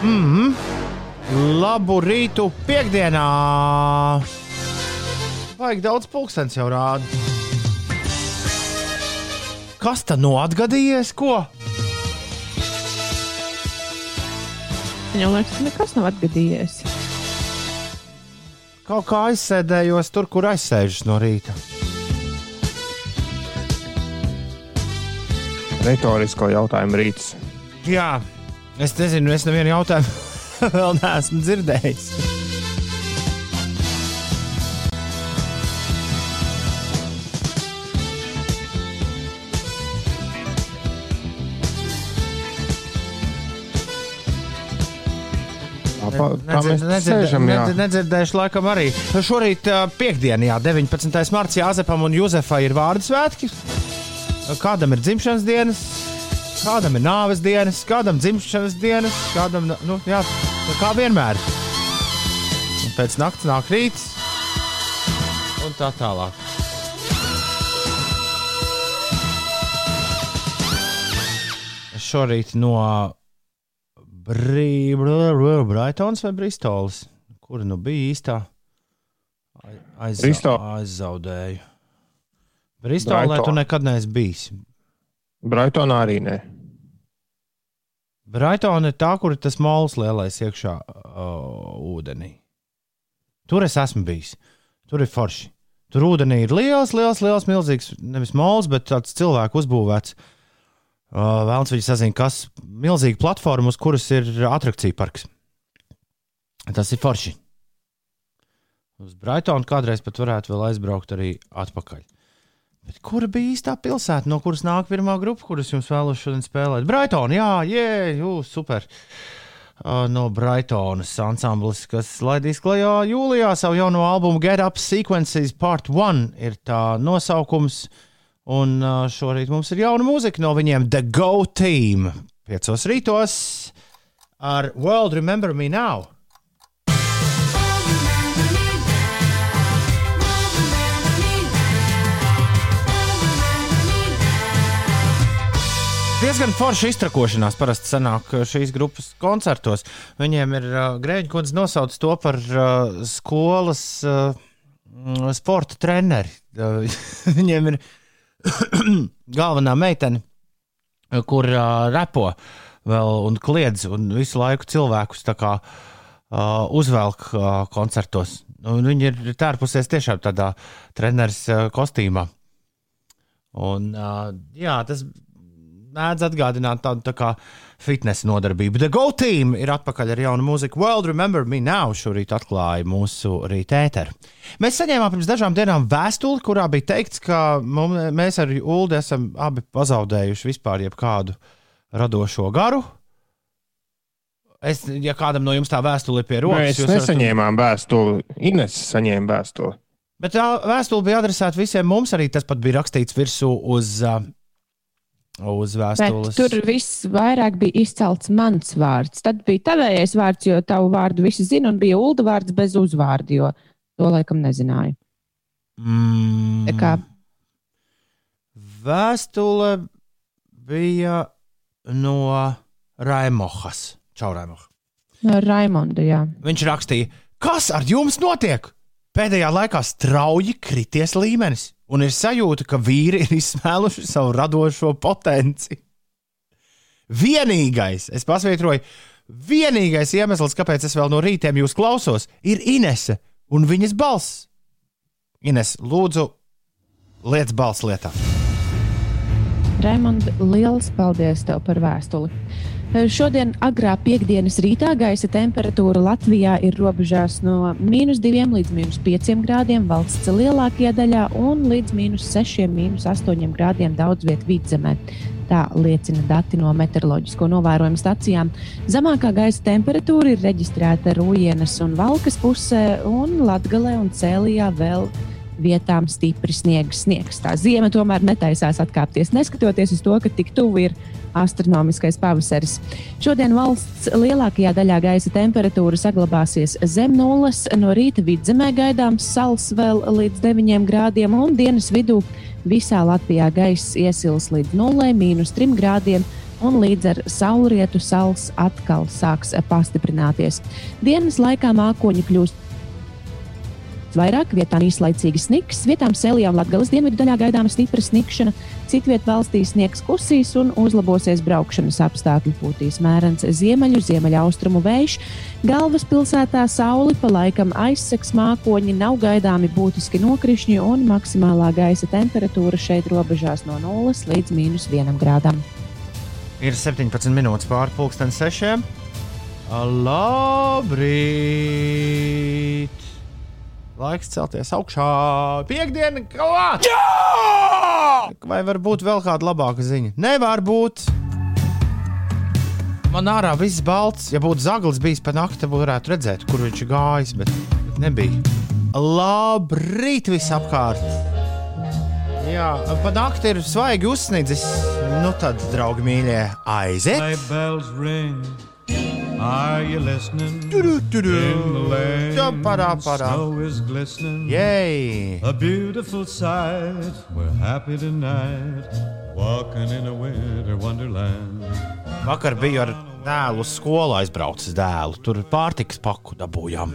Mm. Labu rītu piekdienā! Vajag daudz pulkstenis jau rāda. Kas tad no atgadījies? Ko? Viņam liekas, ka nekas nav atgadījies. Kaut kā aizsēdējos tur, kur aizsēžas no rīta. Retorisko jautājumu rīts. Jā, es nezinu, es nevienu jautājumu vēl neesmu dzirdējis. Tā, tā mēs sēžam, jā. Nedzirdējuši, laikam, arī. Šorīt, uh, piekdienā, 19. martā, Jāzepam un Juzefai ir vārdu svētki. Kādam ir dzimšanas dienas, kādam ir nāves dienas, kādam dzimšanas dienas, kādam, nu, jā, kā vienmēr. Un pēc naktas nāk rīts un tā tālāk. Šorīt no Brī- br- br- Braitons vai Bristols? Kur nu bija īstā? Ai- Aiz, Bristol. aizzaudēju. Bristolē tu nekad neesi bijis. Braitonā arī nē. Braitona ir tā, kur ir tas mols lielais iekšā uh, ūdenī. Tur es esmu bijis. Tur ir forši. Tur ūdenī ir liels, liels, liels, milzīgs, nevis mols, bet tāds cilvēku uzbūvēts. Uh, Vēlams, viņi sazina, kas milzīga platforma, uz kuras ir attrakciju parks. Tas ir forši. Uz Braitonu kādreiz pat varētu vēl aizbraukt arī atpakaļ. Bet kura bija īstā pilsēta, no kuras nāk pirmā grupa, kuras jums vēlos šodien spēlēt? Braitona, jā, jē, jūs super. Uh, no Braitonas ansamblis, kas laidīs klajā jūlijā savu jauno albumu Get Up Sequences Part 1 ir tā nosaukums. Un uh, šorīt mums ir jauna mūzika no viņiem, The Go Team. Piecos rītos ar World Remember Me Now. Diezgan forša iztrakošanās parasti sanāk uh, šīs grupas koncertos. Viņiem ir uh, Grēņa kundze nosauc to par uh, skolas uh, sporta treneri. Uh, viņiem ir galvenā meitene, kur uh, repo vēl un kliedz un visu laiku cilvēkus kā uh, uzvelk uh, koncertos. Un viņi ir tērpusies tiešām tādā treneris uh, kostīmā. Un, uh, jā, tas mēdz atgādināt tādu tā kā fitnesa nodarbību. The Go Team ir atpakaļ ar jaunu mūziku. World Remember Me Now šorīt atklāja mūsu rīta ēteru. Mēs saņēmām pirms dažām dienām vēstuli, kurā bija teikts, ka mums, mēs ar Ulu esam abi pazaudējuši vispār jebkādu radošo garu. Es, ja kādam no jums tā vēstule ir pie rokas, Mēs jūs varat- nesaņēmām vēstuli. Ines saņēma vēstuli. Bet tā vēstule bija adresēta visiem mums. Arī tas pat bija rakstīts virsū uz, uh, uz Bet vēstules. tur viss vairāk bija izcelts mans vārds. Tad bija tavējais vārds, jo tavu vārdu visi zina, un bija Ulda vārds bez uzvārda, jo to laikam nezināju. Mm, Tā kā Vēstule bija no Raimohas. Čau, Raimoha. no Raimonda, jā. Viņš rakstīja, kas ar jums notiek? Pēdējā laikā strauji krities līmenis, un ir sajūta, ka vīri ir izsmēluši savu radošo potenci. Vienīgais, es pasvītroju, vienīgais iemesls, kāpēc es vēl no rītiem jūs klausos, ir Inese un viņas balss. Ines, lūdzu, liec balss lietā. Raimond, liels paldies tev par vēstuli. Šodien agrā piekdienas rītā gaisa temperatūra Latvijā ir robežās no mīnus 2 līdz mīnus 5 grādiem valsts lielākajā daļā un līdz mīnus 6, mīnus 8 grādiem daudz vietā vidzemē. Tā liecina dati no meteoroloģisko novērojumu stacijām. Zemākā gaisa temperatūra ir reģistrēta Rūjienas un Valkas pusē, un Latgalē un Cēlijā vēl vietām stipri sniegs. sniegs. Tā zima tomēr netaisās atkāpties, neskatoties uz to, ka tik tuvu ir astronomiskais pavasaris. Šodien valsts lielākajā daļā gaisa temperatūra saglabāsies zem nulles. No rīta vidzemē gaidāms sals vēl līdz 9 grādiem, un dienas vidū visā Latvijā gaiss iesils līdz 0,3 grādiem un līdz ar saulrietu sals atkal sāks pastiprināties. Dienas laikā mākoņi kļūst vairāk, vietām īslaicīgi sniks, vietām Sēlijā un Latgales dienvidu daļā gaidāma stipra snikšana, citviet valstī sniegs kusīs un uzlabosies braukšanas apstākļi. Pūtīs mērens ziemeļu, ziemeļaustrumu vējš. Galvaspilsētā sauli pa laikam aizseks mākoņi, nav gaidāmi būtiski nokrišņi un maksimālā gaisa temperatūra šeit robežās no 0 līdz mīnus 1 grādam. Ir 17 minūtes pāri pusdienas sešiem. Labrīt! Laiks celties augšā. Piektdiena, kā? Jā! Vai var būt vēl kāda labāka ziņa? Nevar būt. Man ārā viss balts. Ja būtu zaglis bijis pa nakti, tad varētu redzēt, kur viņš gājis, bet nebija. Labrīt, viss apkārt! Jā, pa nakti ir svaigi uzsnidzis. Nu tad, draugi mīļie, aiziet! Are you listening? Tudu, tudu. In the lane, Ja, parā, parā. snow is glistening. Jej! A beautiful sight. We're happy tonight. Walking in a winter wonderland. Vakar biju ar dēlu uz skolu aizbraucis dēlu. Tur pārtikas paku dabūjām.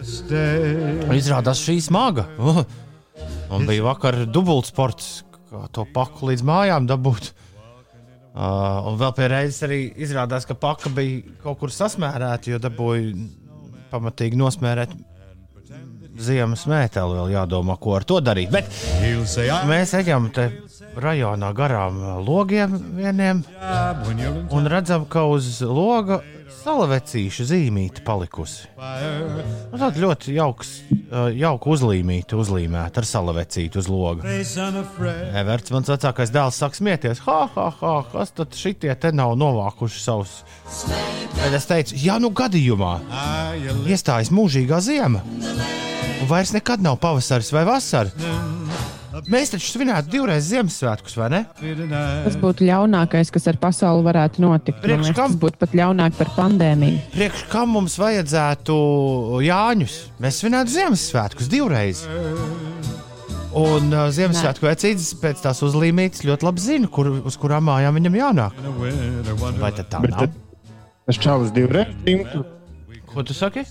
Izrādās šī smaga. Uh, Man bija vakar dubultsports, kā to paku līdz mājām dabūt. Uh, un vēl pie reizes arī izrādās, ka paka bija kaut kur sasmērēta, jo dabūju pamatīgi nosmērēt ziemas mēteli. Vēl jādomā, ko ar to darīt. Bet mēs ejam te rajonā garām logiem vieniem un redzam, ka uz loga salavecīša zīmīte palikusi. Nu, Tāda ļoti jauks, uh, jauka uzlīmīta, uzlīmēta ar salavecītu uz loga. Everts, mans vecākais dēls, sāk smieties. Ha, ha, ha, kas tad šitie te nav novākuši savus? Bet es teicu, ja nu gadījumā iestājas mūžīgā ziema, un vairs nekad nav pavasaris vai vasara, mēs taču svinētu divreiz Ziemassvētkus, vai ne? Tas būtu ļaunākais, kas ar pasauli varētu notikt. Priekš liekas, kam? tas būtu pat ļaunāk par pandēmiju. Priekš kam mums vajadzētu Jāņus? Mēs svinētu Ziemassvētkus divreiz. Un uh, Ziemassvētku vecītis pēc tās uzlīmītas ļoti labi zina, kur, uz kurām mājām viņam jānāk. Vai tad tā Bet nav? tad- Tas čalis divreiz dzimtu. Ko tu saki?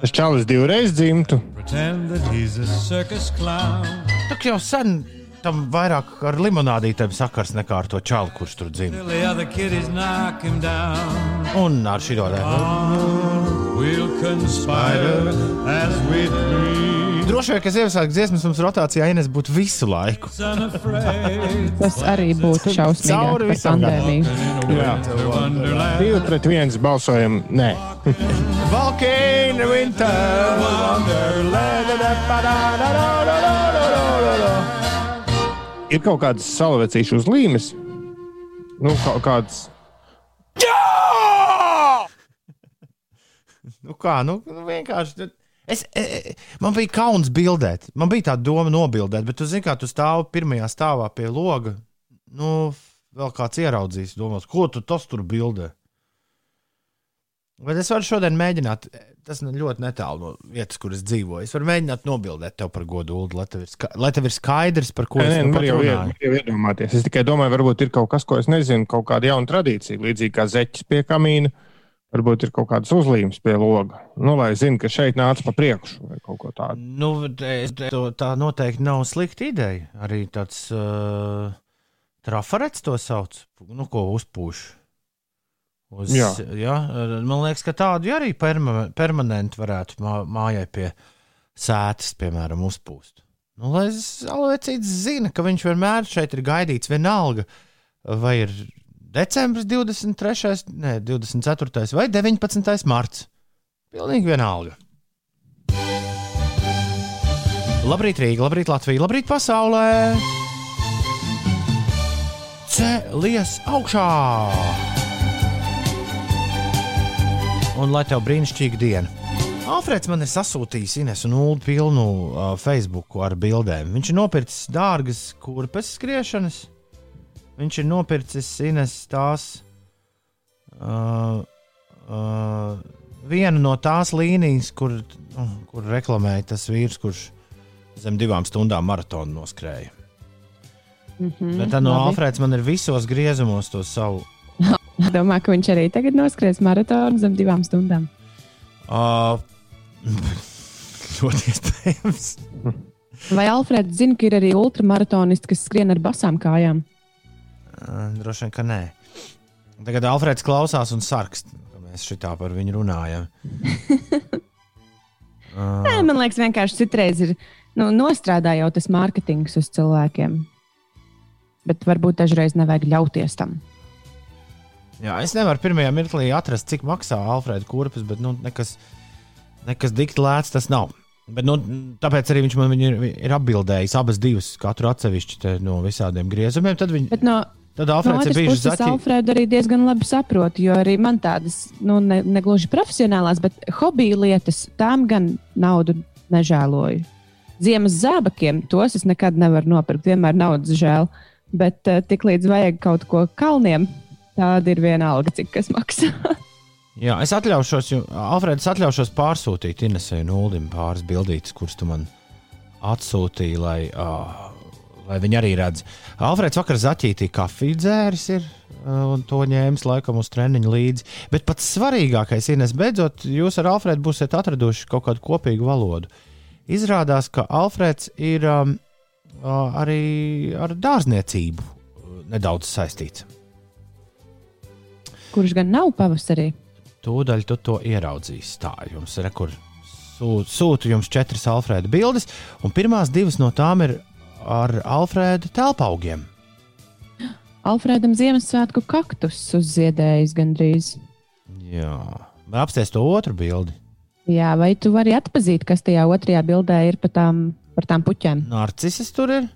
Tas čalis divreiz dzimtu. Pretend that he's a circus clown. Tā jau sen tam vairāk ar limonādītēm sakars nekā ar to čalu, kurš tur dzimta. Un ar šī tādu We'll conspire as we dream. Droši vien, ka Ziemassvētku dziesmas mums rotācijā Ines būtu visu laiku. Tas arī būtu šausmīgi Cauri visam. Winter wonderland. Divi pret viens balsojam. Nē, Valkīna winter! ir kaut kādas salavecīšu uzlīmes. Nu, kaut kāds. Nu kā, nu, nu vienkārši. Es, e, e, man bija kauns bildēt. Man bija tā doma nobildēt, bet tu zini, kā tu stāvi pirmajā stāvā pie loga. Nu, vēl kāds ieraudzīs, domās, ko tu tas tur bildē. Bet es varu šodien mēģināt, tas nu ļoti netālu no vietas, kur es dzīvoju. Es varu mēģināt nobildēt tev par godu, Ulu, lai, tev ir skaidrs, par ko Nē, es nē, nu pat jau, ied- runāju. var jau iedomāties. Es tikai domāju, varbūt ir kaut kas, ko es nezinu, kaut kāda jauna tradīcija, līdzīgi kā zeķis pie kamīna. Varbūt ir kaut kādas uzlīmes pie loga. Nu, lai zinātu, ka šeit nāca pa priekšu vai kaut ko tādu. Nu, to- tā noteikti nav slikta ideja. Arī tāds uh, trafarets to sauc, nu, ko uzpūš. Uz, Jā. jā, man liekas, ka tādu arī perma, permanenti varētu mā, mājai pie sēdes, piemēram, uzpūst. Nu, lai Zalvecīts zina, ka viņš vienmēr šeit ir gaidīts vienalga, vai ir decembris 23., ne, 24. vai 19. marts. Pilnīgi vienalga. Labrīt, Rīga, labrīt, Latvija, labrīt, pasaulē! Cēlies augšā! Un lai tev brīnišķīga diena! Alfrēds man ir sasūtījis Ines un Ulu pilnu uh, Facebook ar bildēm. Viņš ir nopircis dārgas kurpes skriešanas. Viņš ir nopircis Ines tās uh, uh, vienu no tās līnijas, kur, uh, kur reklamēja tas vīrs, kurš zem divām stundām maratonu noskrēja. Mm -hmm, Bet tā no Alfrēds man ir visos griezumos to savu. Domāju, ka viņš arī tagad noskries maratonu zem divām stundām. Uh, ļoti iespējams. Vai Alfrēds zina, ka ir arī ultramaratonisti, kas skrien ar basām kājām? Uh, droši vien, ka nē. Tagad Alfrēds klausās un sarkst, ka mēs šitā par viņu runājam. Uh, Nē, man liekas, vienkārši citreiz ir nu, nostrādā jau tas mārketings uz cilvēkiem. Bet varbūt dažreiz nevajag ļauties tam. jā, es nevaru pirmajā mirklī atrast, cik maksā Alfrēda kurpes, bet nu, nekas, nekas dikti lēts tas nav. Bet, nu, tāpēc arī viņš man ir, ir atbildējis abas divas, katru atsevišķi no visādiem griezumiem. Tad, viņ, Bet no, tad no Alfrēds otras ir bijis zaķis. Alfrēdu arī diezgan labi saprotu, jo arī man tādas, nu, ne, ne gluži profesionālās, bet hobiju lietas, tām gan naudu nežēloju. Ziemas zābakiem tos es nekad nevaru nopirkt, vienmēr naudas žēl. Bet uh, tik līdz vajag kaut ko kalniem, tāda ir viena alga, cik kas maksā. Jā, es atļaušos, Alfrēds, atļaušos pārsūtīt Inesai un Ulim pāris bildītas, kuras tu man atsūtīji, lai, uh, lai viņi arī redz. Alfrēds vakar zaķītī kafiju dzēris ir. uh, Un to ņēmis laikam uz treniņu līdzi. Bet pats svarīgākais, Ines, beidzot, jūs ar Alfrēdu būsiet atraduši kaut kādu kopīgu valodu. Izrādās, ka Alfrēds ir um, uh, arī ar dārzniecību uh, nedaudz saistīts. Kurš gan nav pavasarī? Tūdaļ tu to ieraudzīsi. Tā jums ir, kur sūtu, sūtu jums četras Alfrēda bildes, un pirmās divas no tām ir ar Alfrēda telpaugiem. Alfrēdam Ziemassvētku kaktus uzziedējis gandrīz. Jā, apsties to otru bildi? Jā, vai tu vari atpazīt, kas tajā otrajā bildē ir par tām, par tām puķēm? Narcises tur ir,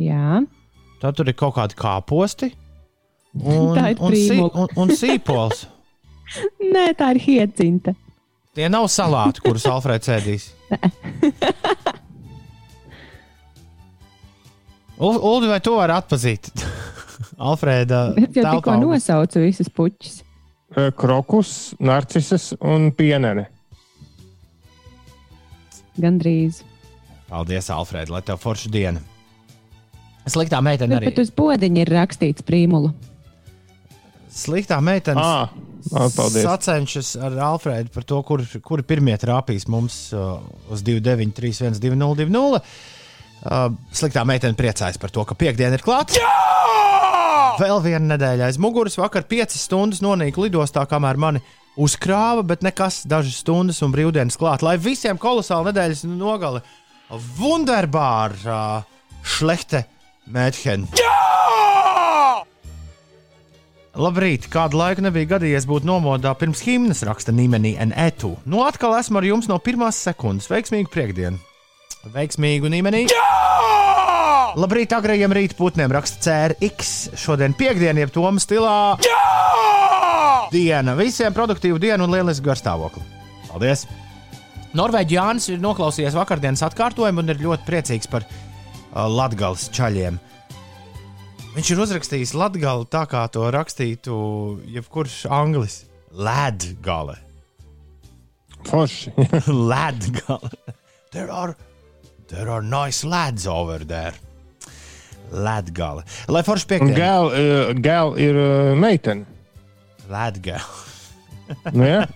Jā, tad tur ir kaut kādi kāposti. Un, Tā ir un, sī, un, un sīpols. Nē, tā ir hiecinta. Tie nav salāti, kurus Alfrēds ēdīs. Ul- Uldi, vai to var atpazīt? Alfrēda Es jau tikko nosaucu visas puķis. Eh, Krokus, narcises un pienene. Gandrīz. Paldies, Alfrēda, lai tev forša diena. Sliktā meitene arī. Bet uz podziņa ir rakstīts prīmula. Sliktā meitene Ah, paldies. sacenšas ar Alfrēdu par to, kur, kuri pirmie trāpīs mums uh, uz 293, 202. Uh, sliktā meitene priecājas par to, ka piekdiena ir klāta. Vēl viena nedēļa aiz muguras. Vakar piecas stundas nonīku lidostā, kamēr mani uzkrāva, bet nekas, dažas stundas un brīvdienas klāt. Lai visiem kolosāli nedēļas nogale. Wunderbar! Uh, šlechte Mēģhen. Labrīt, kādu laiku nebija gadījies būt nomodā pirms himnas raksta Nīmenī un Etu. Nu, atkal esmu ar jums no pirmās sekundes. Veiksmīgu priekdienu! Veiksmīgu Nīmenī! Labrīt, agrējiem rīta putniem raksta CRX. Šodien piekdiena, jeb Toma stilā. Jā! Diena! Visiem produktīvu dienu un lielisku garstāvokli. Paldies! Norvēģis Jānis ir noklausījies vakardienas atkārtojumu un ir ļoti priecīgs par uh, Latvijas čaļiem. Viņš ir uzrakstījis Latviju tā, kā to rakstītu jebkurš anglis. Ledgale. Forši. Ledgale. There are, there are nice lads over there. Ledgale. Lai forši piekdiena. gēl, eh, gēl ir eh, meitene. Ledgale. Nu, ja?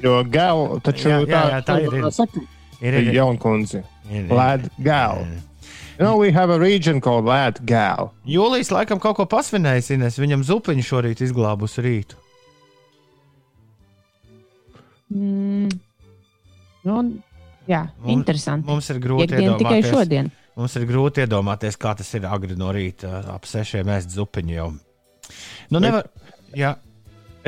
Jo gēl taču Jā, jā, jā, tā ir, ir. Saka, Ir, ir ir, jaunkundze. gēl. You know, we have a region called Lad Gal. Jūlijas laikam kaut ko pasvinējis, Ines. Viņam zupiņu šorīt izglābus rītu. Mm. Nu, jā, Mums- interesanti. Mums ir grūti Piekdiena tikai iedomāties. šodien. Mums ir grūti iedomāties, kā tas ir agri no rīta, ap sešiem ēst zupiņu jau. Nu, nevar. Jā,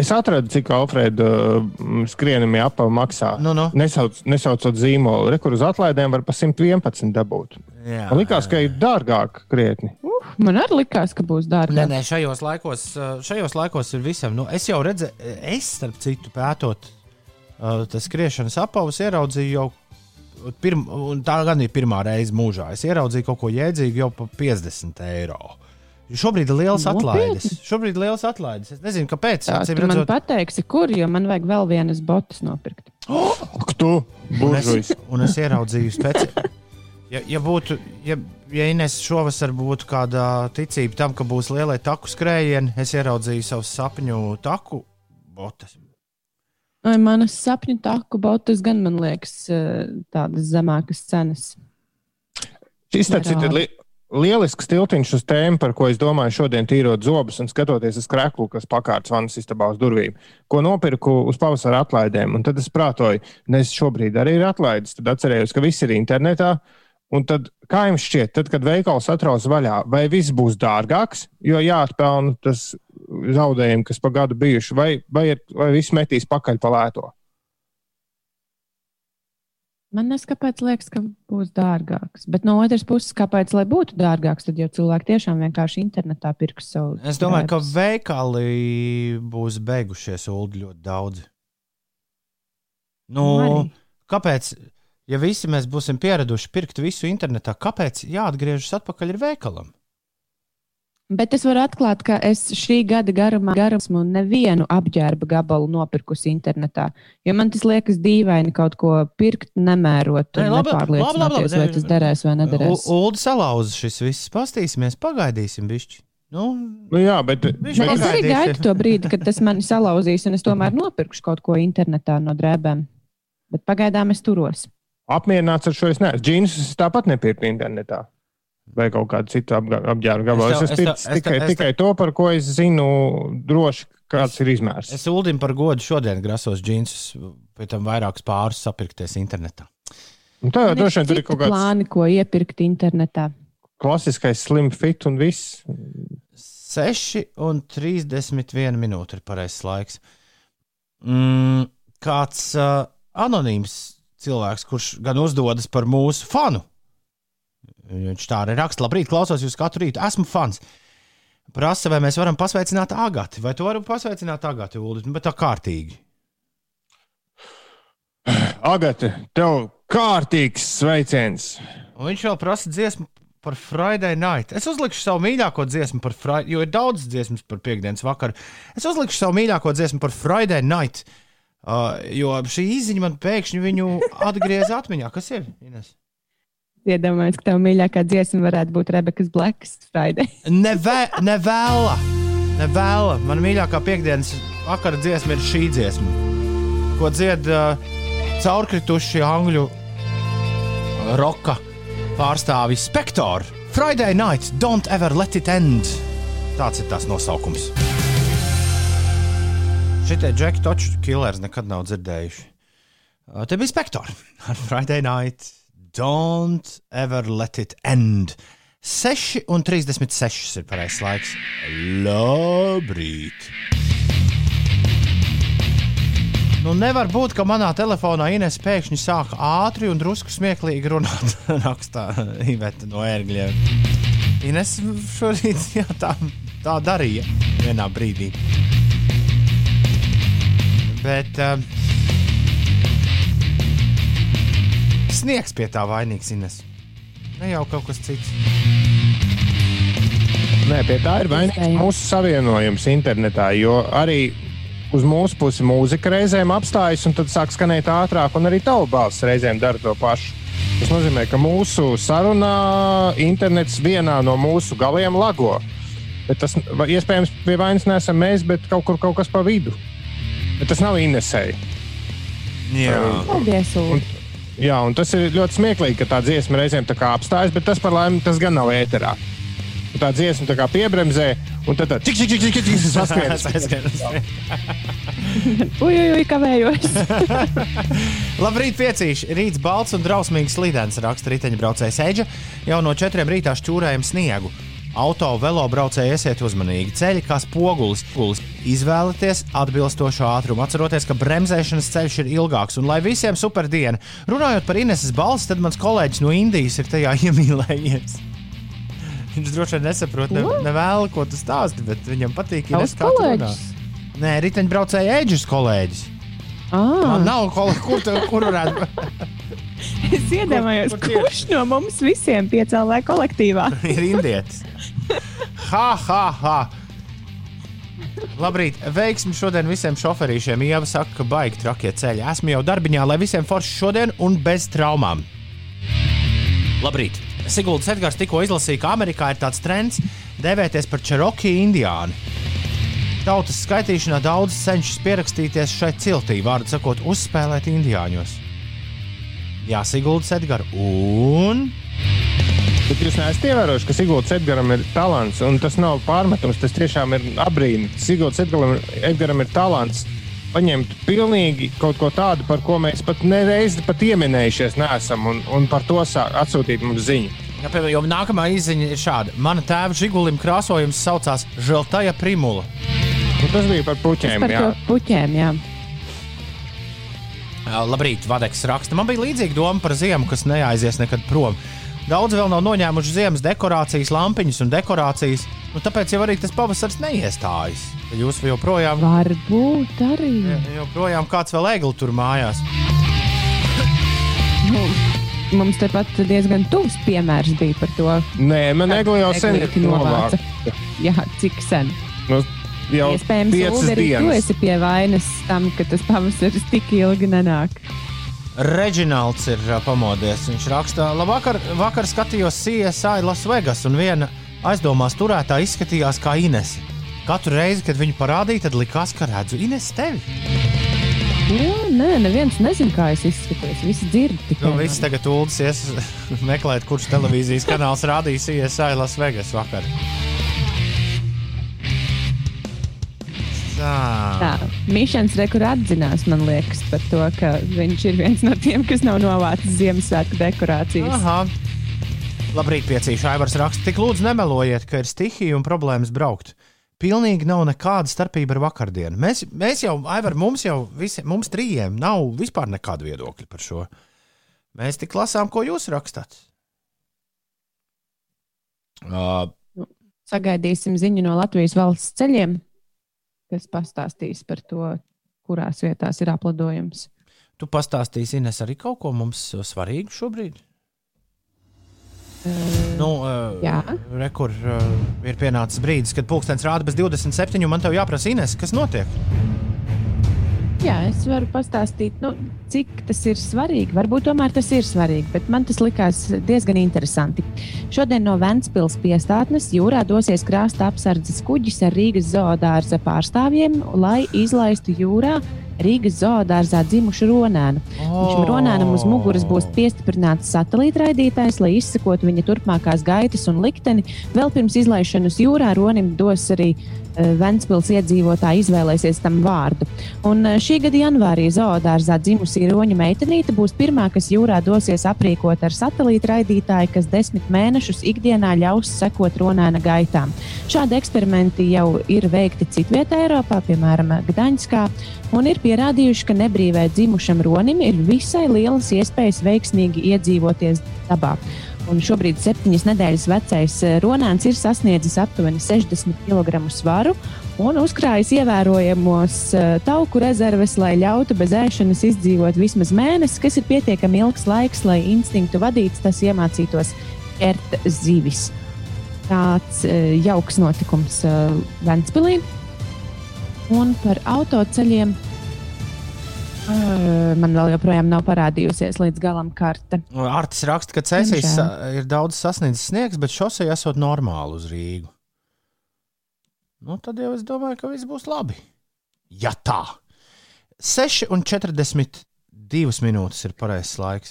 Es atradu, cik Alfrēda uh, skrienami apava maksā. nu, nu. Nesauc, nesaucot zīmolu. Rekur uz atlaidēm var pa 111 dabūt. Jā. Man likās, ka ir dārgāk krietni. Man arī likās, ka būs dārgi. Nē, nē, šajos laikos, šajos laikos ir visam. Nu, es jau redzēju, es starp citu pētot uh, tas skriešanas apavus ieraudzīju jau. Pirm, un tā gan ir pirmā reize mūžā. Es ieraudzīju kaut ko jēdzīgu jau par 50 eiro. Šobrīd ir liels atlaides. Šobrīd ir liels atlaides. Es nezinu, kāpēc. Tā, tu man redzot- pateiksi, kur, jo man vajag vēl vienas botas nopirkt. Ak, tu, Un es, buržujs. un es ieraudzīju speciāli. Ja, ja būtu, ja, ja Ines šovasar būtu kāda ticība tam, ka būs lielie taku skrējieni, es ieraudzīju savu sapņu taku botas. Manas sapņu taku botas gan man liekas eh, tādas zemākas cenas. Šis tāds ir li lielisks tiltiņš uz tēmu, par ko es domāju šodien tīrot zobus un skatoties uz kreklu, kas pakārts vannas istabā uz durvīm, ko nopirku uz pavasara atlaidēm. Un tad es prātoju, nes šobrīd arī ir atlaides, tad atcerējos, ka viss ir internetā. Un tad, kā jums šķiet, tad, kad veikals atraus vaļā, vai viss būs dārgāks, jo jāatpelna tas zaudējumi, kas pa gadu bijuši, vai, vai, ir, vai viss metīs pakaļ pa lēto? Man neskaidrs, liekas, ka būs dārgāks. Bet no otras puses, kāpēc lai būtu dārgāks, tad jau cilvēki tiešām vienkārši internetā pirks savu. Es domāju, ka drēbes. veikali būs beigušies ulu ļoti daudz. Nu, Nu, arī. kāpēc? Ja visi mēs būsim pieraduši pirkt visu internetā, kāpēc jāatgriežas atpakaļ ar veikalam? Bet es varu atklāt, ka es šī gada garumā esmu nevienu apģērba gabalu nopirkusi internetā. Jo man tas liekas dīvaini kaut ko pirkt, nemērot, Nē, un labi, labi, labi, labi. vai tas derēs vai nederēs. Ulu salauza šis viss. Pastīsimies, pagaidīsim, bišķi. Nu, Nu, jā, bet, bet Es arī gaidu to brīdi, kad tas mani salauzīs, un es tomēr nopirkšu kaut ko internetā no drēbēm. Bet pagaidām es turos. Apmierināts ar šo es neesmu. Džinsus es tāpat nepirku internetā. Vai kaut kādu citu apģērbu gabalu. Es Es, es, es es tikai, es tikai to, par ko es zinu droši, kāds ir izmērs. es Uldim par godu šodien grasos džinsus, pēc tam vairākus pārus sapirkties internetā. Un tā jau droši vien tur ir kaut kāds plāni, ko iepirkt internetā. klasiskais slim fit un viss. 6 un 31 minūte ir pareizais laiks. Mm, kāds uh, anonīms cilvēks, kurš gan uzdodas par mūsu fanu. Viņš tā arī raksta, labrīt, klausos jūs katru rītu. Esmu fans. Prasa, vai mēs varam pasveicināt Agati. Vai tu vari pasveicināt Agati, Ulu? Bet tā kārtīgi. Agate, tev kārtīgs sveiciens! Un viņš vēl prasa dziesmu par Friday night. Es uzlikšu savu mīļāko dziesmu par Friday, jo ir daudz dziesmas par piekdienas vakaru. Es uzlikšu savu mīļāko dziesmu par Friday night. Uh, jo šī izziņa man pēkšņi viņu atgrieza atmiņā. Kas ir? Ines? Iedomājieties, ka tev mīļākā dziesma varētu būt Rebekas Blacks Friday. Nevē, nevēla, nevēla. Man mīļākā piekdienas vakara dziesma ir šī dziesma, ko dzied uh, caurkrituši angļu roka pārstāvis Spector. Friday night, don't ever let it end. Tāds ir tās nosaukums. Šitie Džeki Toču killers nekad nav dzirdējuši. Uh, te bija Spector ar Friday night, don't ever let it end. 6 un 36 ir pareizais laiks. Labrīt! Nu, nevar būt, ka manā telefonā Ines pēkšņi sāk ātri un drusku smieklīgi runāt. Rakstā Iveta no ērgļiem. Ines šorīt jā, tā, tā darīja vienā brīdī. Bet um, sniegs pie tā vainīgs Ines. Ne jau kaut kas cits. Nē, pie tā ir vainīgs mūsu savienojums internetā, jo arī uz mūsu pusi mūzika reizēm apstājas un tad sāk skanēt ātrāk, un arī tava balss reizēm dara to pašu. Tas nozīmē, ka mūsu sarunā internets vienā no mūsu galiem lago. Bet tas iespējams pie vainas nesam mēs, bet kaut kur kaut kas pa vidu. Bet tas nav Inesēji. Jā, Paldies, Ulu! Jā, un tas ir ļoti smieklīgi, ka tā dziesma reizēm tā kā apstājas, bet tas par laimi tas gan nav ēterā. Un tā dziesma tā kā piebremzē, un tad tā tik, tik, tik, tik, tik saskrien. Ui, ui, ui, kavējos! Labrīt, piecīši! Rīts balts un drausmīgs slīdens, raksta riteņbraucējs Eģa. Jau no četriem rītā šķūrējam sniegu. Auto velo braucēji esiet uzmanīgi. Ceļi kā spogulis. Spogulis. Izvēlieties atbilstošu ātrumu. Atcerieties, ka bremzēšanas ceļš ir ilgāks. Un lai visiem super diena, runājot par Ineses balsi, tad mans kolēģis no Indijas ir tajā iemīlējies. Viņš droši vien nesaprot, ne, nevēl, ko tu stāsti, bet viņam patīk, ja tas runā. kolēģis! Nē, riteņbraucēji Eģis kolēģis. Man nav kaut kur, kur varētu. Es iedomājos, kur tie- kurš no mums visiem piecēlē kolektīvā. ir indietis. Ha, ha, ha! Labrīt, veiksmi šodien visiem šoferīšiem. Ieva saka, ka baigi trakie ceļi. Esmu jau darbiņā, lai visiem forši šodien un bez traumām. Labrīt! Siguldas Edgars tikko izlasīja, ka Amerikā ir tāds trends dēvēties par Cherokee indiāni. Tautas skaitīšanā daudz cenšas pierakstīties šai ciltī, vārdu sakot, uzspēlēt indiāņos. Jā, Siguldas Edgars un Bet jūs neesat ievērojuši, ka Sigūda Edgars ir talants, un tas nav pārmetums. Tas tiešām ir apbrīnojami. Sigūda Edgars, ir talants paņemt pilnīgi kaut ko tādu, par ko mēs pat nereizi pat ieminējušies neesam, un, un par to atsūtīt mums ziņu. Jā, piemēram, nākamā izziņa ir šāda. Mana tēva žigulim krāsojums saucās Želtaja Primula. Un tas bija par puķiem. Par jā. puķēm, jā. Labrīt, Vadeks raksta. Man bija līdzīga doma par ziemu, kas neaizies nekad prom. Daudz vēl nav noņēmuši ziemas dekorācijas, lampiņas un dekorācijas. Nu, tāpēc jau arī tas pavasaris neiestājas. Jūs joprojām, Varbūt arī. joprojām kāds vēl egli tur mājās. Nu, mums tepat diezgan tuvs piemērs bija par to. Nē, man egli jau sen ir novāca. Jā, cik sen. Nu, jau Iespējams, piecas tu dienas. esi pie vainas tam, ka tas pavasaris tik ilgi nenāk. Reģionāls ir pamodies. Viņš raksta, labvakar, vakar skatījos CSI Las Vegas, un viena aizdomās turētā izskatījās kā Ines. Katru reizi, kad viņu parādīja, tad likās, ka redzu Ines tevi. Jā, nē, neviens nezina, kā es izskatos. Visi dzird tikai. Nu, viss tagad ULDS ies meklēt, kurš televīzijas kanāls rādīja CSI Las Vegas vakar. Tā. Mišans Rekur atzinās, man liekas, par to, ka viņš ir viens no tiem, kas nav novācis Ziemassvētku dekorācijas. Aha. Labrīt, piecīši Aivars raksta. Tik lūdzu nemelojiet, ka ir stihija un problēmas braukt. Pilnīgi nav nekāda starpība ar vakardienu. Mēs, mēs jau, Aivar, mums jau visi, mums trījiem nav vispār nekāda viedokļa par šo. Mēs tik lasām, ko jūs rakstāt. Uh, Sagaidīsim ziņu no Latvijas valsts ceļiem, kas pastāstīs par to, kurās vietās ir aplidojums. tu pastāstīsi, Ines, arī kaut ko mums uh, svarīgu šobrīd? Nu, uh. Rekur uh, ir pienācis brīdis, kad pulkstenis rāda bez 27, un man te jāprasa, Ines, kas notiek? Jā, es varu pastāstīt, nu, cik tas ir svarīgi. Varbūt tomēr tas ir svarīgi, bet man tas likās diezgan interesanti. Šodien no Vēncpils piestātnes jūrā dosies krāsta apsardzes kuģis ar Rīgas zoodārza pārstāvjiem, lai izlaistu jūrā Rīgas zoodārzā dzimušu ronēnu. Šim ronēnam uz muguras būs piestiprināts satelītraidītājs, lai izsakotu viņa turpmākās gaitas un likteni. Vēl pirms izlaišanas jūrā ronim dos arī uh, Ventspils iedzīvotāji izvēlēsies tam vārdu. Un uh, šī gada janvārī zoodārzā dzimusī roņa meitenīte būs pirmā, kas jūrā dosies aprīkot ar satelītraidītāju, kas desmit mēnešus ikdienā ļaus sekot ronēna gaitām. Šādi eksperimenti jau ir veikti citvietā Eiropā, piemēram, Gdaņskā, un ir pierādījuši, ka nebrīvē dzimušam ronim ir visai lielas iespējas veiksmīgi iedzīvoties dabā. Un šobrīd septiņas nedēļas vecais eh, ronāns ir sasniedzis aptuveni 60 kg svaru un uzkrājis ievērojamos eh, tauku rezerves, lai ļautu bez ēšanas izdzīvot vismaz mēnesi, kas ir pietiekami ilgs laiks, lai instinktu vadīts tas iemācītos ķert zivis. Tāds eh, jauks notikums Ventspilī. Un par autoceļiem man vēl joprojām nav parādījusies līdz galam karte. Artis raksta, ka Cēsīs ir daudz sasniedzis sniegs, bet šosei esot normāli uz Rīgu. Nu, tad jau es domāju, ka viss būs labi. Ja tā. 6,42 minūtes ir pareizais laiks.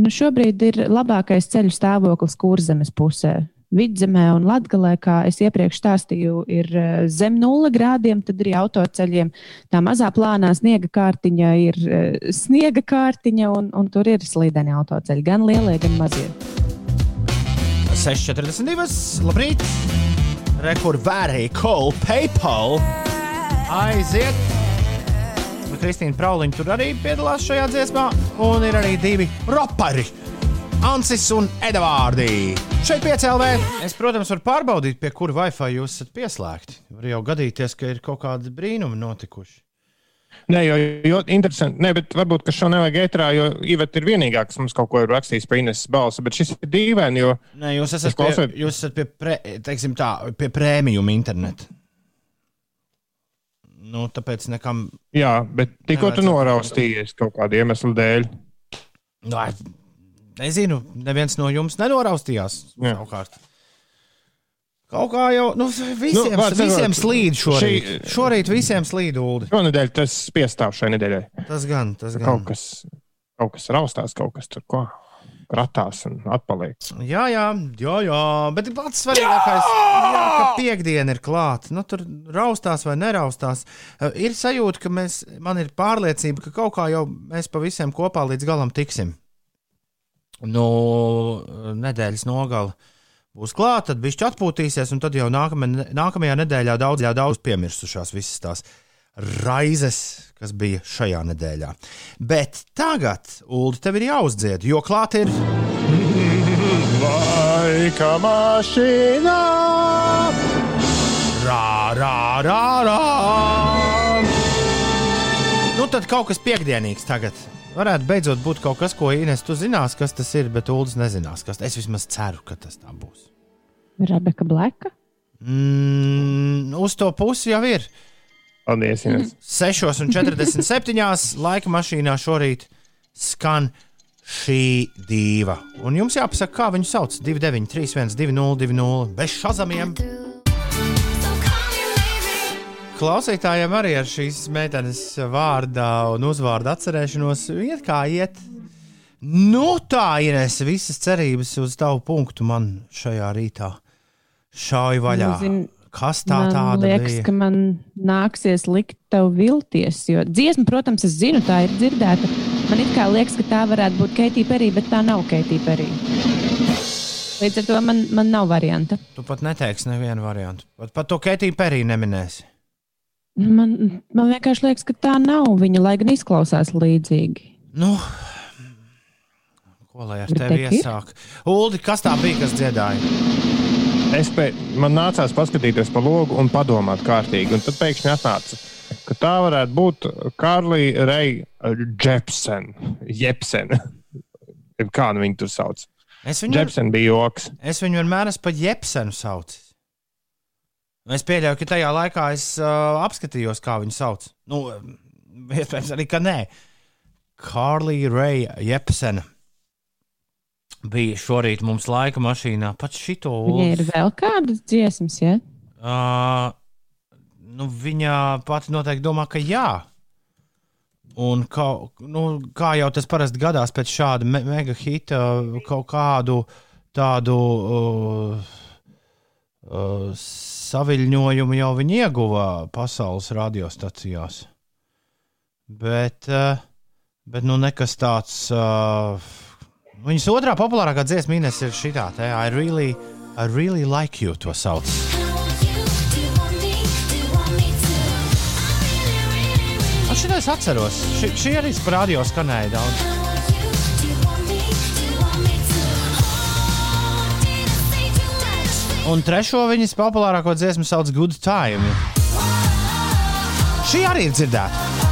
Nu, šobrīd ir labākais ceļu stāvoklis kurzemes pusē. Vidzemē un Latvijā, kā es iepriekš stāstīju, ir eh, zem nulles grādiem, tad arī autoceļiem tā mazā plānā sniega kārtiņa ir eh, sniega kārtiņa, un, un tur ir slīdeni autoceļi, gan lielie, gan mazie. 6,42. Labrīt! Rekur vērēja Cole PayPal. Aiziet! Kristīna Prauliņa tur arī piedalās šajā dziesmā, un ir arī divi ropari. Ansis un Edvards. Šeit piecēlē. Es, protams, varu pārbaudīt, pie kura Wi-Fi jūs esat pieslēgti. Var jau gadīties, ka ir kaut kādi brīnumi notikuši. Nē, jo, jo interesanti. Nē, bet varbūt, ka šo nevajag ētrā, jo Iveta ir vienīgā, kas mums kaut ko ir rakstījis par Ineses balsi. Bet šis ir dīvaini, jo. Nē, jūs esat, Es klausot- pie, jūs esat pie, pre, teiksim tā, pie prēmijuma interneta. Nu, tāpēc nekam. Jā, bet tikko tu noraustījies kaut kāda iemesla dēļ. Nu, ai, nezinu, neviens no jums nenoraustījās. Jā. Savukārt. Kaut kā jau nu, visiem, nu, vārds visiem slīd šorīt. šī- Šorīt visiem slīd ūdeni. Šonadēļ tas piestāv šai nedēļai. Tas gan, tas gan. Kaut kas, kaut kas raustās, kaut kas tur ko kratās un atpaliek. Jā, jā, jā, jā. bet pats svarīgākais ir, ka piekdiena ir klāta. Nu, tur raustās vai neraustās. Eh, Ir sajūta, ka mēs, man ir pārliecība, ka kaut kā jau mēs pa visiem kopā līdz galam tiksim. Nu, nedēļas nogala būs klāta, tad viņš atpūtīsies, un tad jau nākamajā, nākamajā nedēļā daudz, daudz piemirsušās visas tās raizes, kas bija šajā nedēļā. Bet tagad, Ulu, tev ir jāuzdzied, jo klāt ir. Laika mašīnā! Rā, rā, rā, rā. Nu, tad kaut kas piekdienīgs tagad. Varētu beidzot būt kaut kas, ko Inês tu zinās, kas tas ir, bet Ulas nezinās. Kas. Es vismaz ceru, ka tas tā būs. Rebeka Bleka. Mm, uz to pusi jau ir. Paldies, Ines. 6,47. laika mašīnā šorīt skan šī diva. Un jums jāpasaka, kā viņu sauc. 293, 202, bez šazamiem. Klausītājiem arī ar šīs meitenes vārdā un uzvārdu atcerēšanos iet kā iet. Nu, tā ir es visas cerības uz tavu punktu man šajā rītā. Šauj vaļā. Nu, zin, Kas tā man tāda liekas, bija? ka man nāksies likt tev vilties. Jo dziesma, protams, es zinu, tā ir dzirdēta. Man it kā liekas, ka tā varētu būt Keitija Perī, bet tā nav Keitija Perī. Līdz ar to man, man nav varianta. Tu pat neteiksi nevienu variantu. Pat, pat to Keitiju Perī neminēsi. Man, man vienkārši liekas, ka tā nav viņa, lai gan izklausās līdzīgi. Nu, ko lai ar Bet tevi ir? iesāk? Uldi, kas tā bija, kas dziedāja? Es pē, man nācās paskatīties pa logu un padomāt kārtīgi. Un tad pēkšņi atnāca, ka tā varētu būt Karlija Reija Jepsen. Jepsen. Kā nu viņi tur sauc? Es viņu, Jepsen bija joks. es viņu vienmēr esmu pa Jepsenu saucis. Es pieļauju, ka tajā laikā es uh, apskatījos, kā viņu sauc. Nu, iespējams, arī ka nē. Karlija Reija Jepsena bija šorīt mums laika mašīnā. Pat šito Viņai ir vēl kādas dziesmas, ja? Uh, nu, viņa pati noteikti domā, ka jā. Un kā, nu, kā jau tas parasti gadās pēc šāda me mega hita, kaut kādu tādu uh, uh, saviļņojumu jau viņi ieguva pasaules radiostacijās. Bet, uh, bet nu, nekas tāds. Uh, viņas otrā populārākā dziesma Ines ir šī tā, I really, I really like you to sauc. Šī es atceros. Šī, arī parādījā skanēja daudz. Un trešo viņas populārāko dziesmu sauc Good Time. Šī arī ir dzirdēta.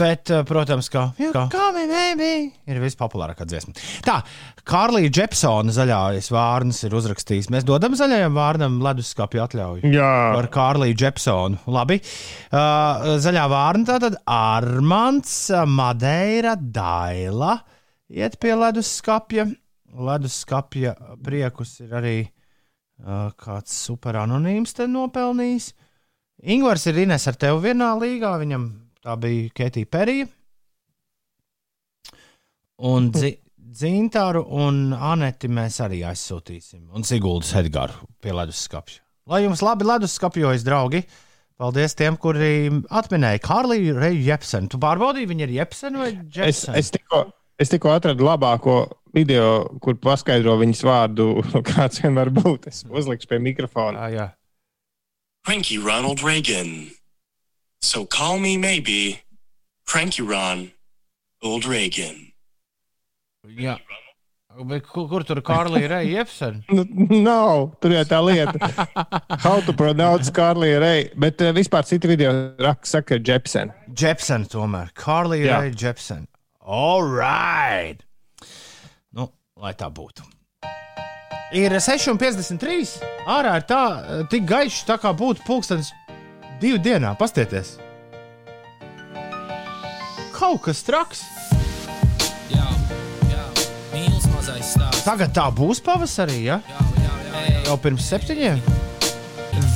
Bet, eh, protams, ka Come baby ir vispopulārākā dziesma. Tā, Kārlija Jepsona zaļais vārns ir uzrakstījis. Mēs dodam zaļajam vārnam leduskapju atļauju. Jā, Par Kārliju Jepsonu. Labi. Uh, zaļā vārna tātad Armāns, Madeira, Daila iet pie leduskapja. Leduskapja priekus ir arī uh, kāds superanonīms te nopelnījis. Ingūns ir Ines ar tevi vienā līgā. Viņam tā bija Ketija Perija. Un dzi, Dzintāru un Aneti mēs arī aizsūtīsim. Un Siguldas Edgars pie leduskapja. Lai jums labi leduskapjojas, draugi! Paldies tiem, kuri atminēja Kārliju Reju Jepsenu. Tu pārbaudīji, viņa ir Jepsena vai es, Jepsena? es, tikko, es tikko atradu labāko video, kur paskaidro viņas vārdu, kāds vien var būt. Es uzlikšu pie mikrofona. Jā, jā. Cranky Ronald Reagan. So call me maybe Cranky Ron Old Reagan. jā. Bet kur, kur tur Kārlija Reja Jepsen? Nu, Nav, tur jau tā lieta. How to pronounce Kārlija Reja. Bet uh, vispār citi video raksta, saka, Jepsen. Jepsen tomēr. Kārlija Jā. Reja Jepsen. All right! Nu, lai tā būtu. Ir 6,53. Ārā ir tā, tik gaišs, tā kā būtu pulkstenis divu dienā. Pastieties! Kaut kas traks! Jā, jā, mīlestības mazais stāsts. Tagad tā būs pavasarī, ja? Jā, jā, jā, jā. Jau pirms septiņiem.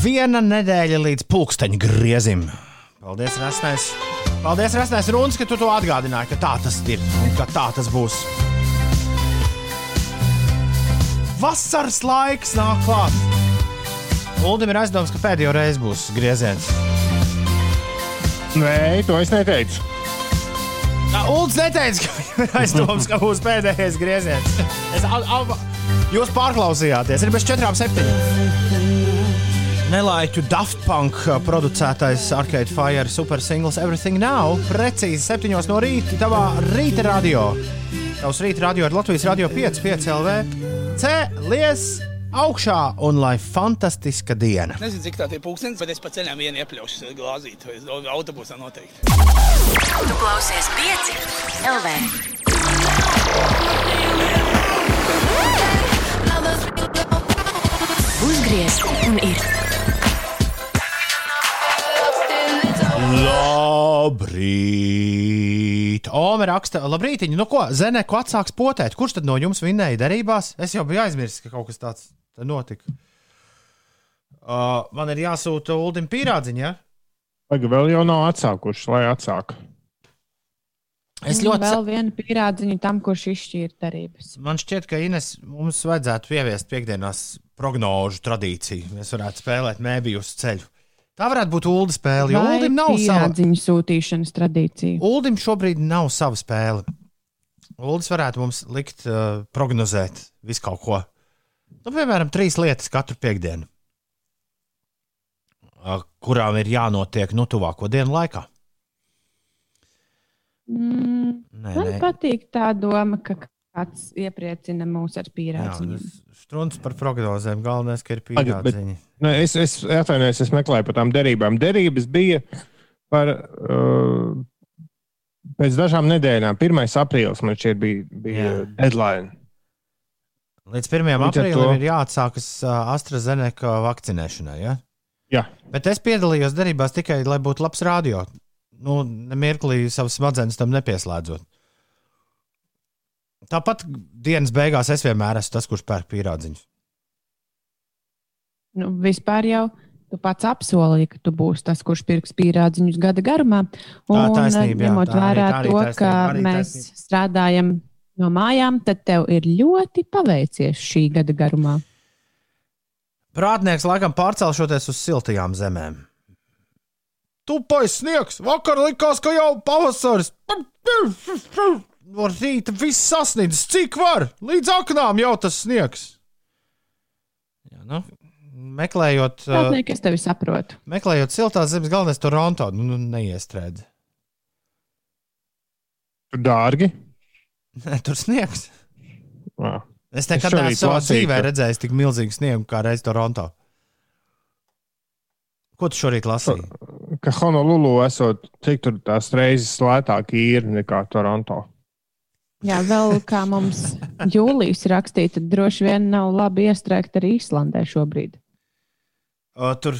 Viena nedēļa līdz pulksteņa griezim. Paldies, Rasnēs! Paldies, Rasnēs, Runis, ka tu to atgādināji, ka tā tas ir un ka tā tas būs. Vasaras laiks nāk klāt. Uldim ir aizdoms, ka pēdējo reizi būs grieziens. Nē, to es neteicu. Ulds neteica, ka viņam ir aizdoms, ka būs pēdējais grieziens. Es, al, al, jūs pārklausījāties, ir bez četrām septiņām. Nelaiķu Daft Punk producētais Arcade Fire super singls Everything Now precīzi 7 no rīta tavā rīta radio. Tavs rīta radio ir Latvijas radio 5, 5 LV. Cēlies augšā un lai fantastiska diena! Nezinu, cik tā ir pūkstens, bet es pa ceļam vienu iepļaušu glāzīt. Es domāju, autobusā noteikti. Tu klausies pieci LV. Uzgriez un ir. Labrīt! Ome raksta, labrīt, nu ko, Zeneku atsāks potēt. Kurš tad no jums vinnēja derībās? Es jau biju aizmirsis, ka kaut kas tāds te notika. Uh, man ir jāsūta Uldim pīrādziņa. Ja? Pagaid, vēl jau nav atsākuši, lai atsāk. Es Un ļoti Vēl viena pierādziņa tam, kurš izšķīra darības. Man šķiet, ka Ines mums vajadzētu ieviest piekdienās prognožu tradīciju. Mēs varētu spēlēt mēbiju uz ceļu. Tā varētu būt ULDE spēle, jo Vai ULDIM nav sava. pierādziņu sūtīšanas tradīcija. ULDIM šobrīd nav sava spēle. ULDIS varētu mums likt uh, prognozēt visu kaut ko. Nu, piemēram, trīs lietas katru piekdienu, kurām ir jānotiek nu tuvāko dienu laikā. Mm, Nē, man nē. patīk tā doma, ka kāds iepriecina mūs ar tas Strunts par prognozēm. Galvenais, ka ir. Nē, es, es atvainojos, es meklēju par tām derībām. Derības bija par uh, pēc dažām nedēļām. 1. aprīlis man šķiet bija, bija Jā. deadline. Līdz 1. Līdz ar aprīlim to- ir jāatsākas AstraZeneca vakcinēšanai. Ja? Jā. Bet es piedalījos darbībās tikai, lai būtu labs radio. Nu, nemirklī savas smadzenes tam nepieslēdzot. Tāpat dienas beigās es vienmēr esmu tas, kurš pērk pierādziņus. Nu, vispār jau tu pats apsolīji, ka tu būsi tas, kurš pirks pierādziņus gada garumā. Tā Un, taisnība, jā, ņemot vērā to, taisnība, ka mēs taisnība. strādājam no mājām, tad tev ir ļoti paveicies šī gada garumā. Prātnieks laikam pārcelšoties uz siltajām zemēm. Tupais sniegs, vakar likās, ka jau pavasaris. No rīta viss sasniedz, cik var. Līdz aknām jau tas sniegs. Jā, nu, meklējot, Tāpēc es tevi saprotu. meklējot siltās zemes, galvenais Toronto, nu, nu neiestrēdz. Dārgi. Nē, tur sniegs. Jā. Es nekad neesmu savā dzīvē redzējis tik milzīgu sniegu kā reiz Toronto. Ko tu šorīt lasīji? Ka Honolulu esot, cik tur tās reizes lētāk ir nekā Toronto. Jā, vēl kā mums jūlijas rakstīja, tad droši vien nav labi iestrēgt arī Īslandē šobrīd. O, tur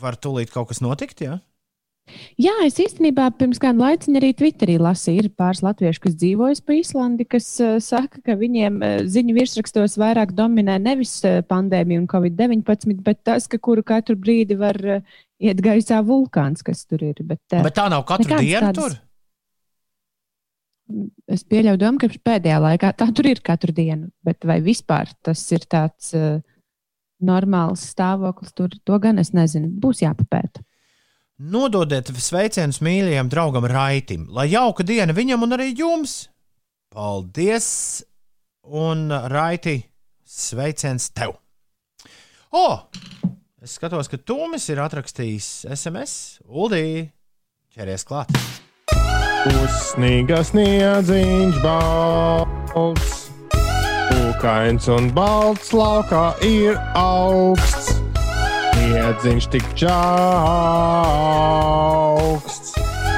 var tūlīt kaut kas notikt, jā? Jā, es īstenībā pirms kāda laika arī Twitterī lasīju, ir pāris latviešu, kas dzīvojas pa Īslandi, kas uh, saka, ka viņiem uh, ziņu virsrakstos vairāk dominē nevis uh, pandēmija un covid-19, bet tas, ka kuru katru brīdi var uh, iet gaisā vulkāns, kas tur ir. Bet, uh, Bet tā nav katru dienu tādas- tur. Es pieļauju domu, ka pēdējā laikā tā tur ir katru dienu, bet vai vispār tas ir tāds uh, normāls stāvoklis, tur to gan es nezinu. Būs jāpapēta. Nododiet sveicienus mīļajam draugam Raitim, lai jauka diena viņam un arī jums. Paldies! Un Raiti, sveiciens tev! O! Es skatos, ka Tūmis ir atrakstījis SMS. Uldī, ķeries klāt! Uzsnīga sniedziņš balts. Pūkains un balts laukā ir augsts. Miedziņš tik čauksts.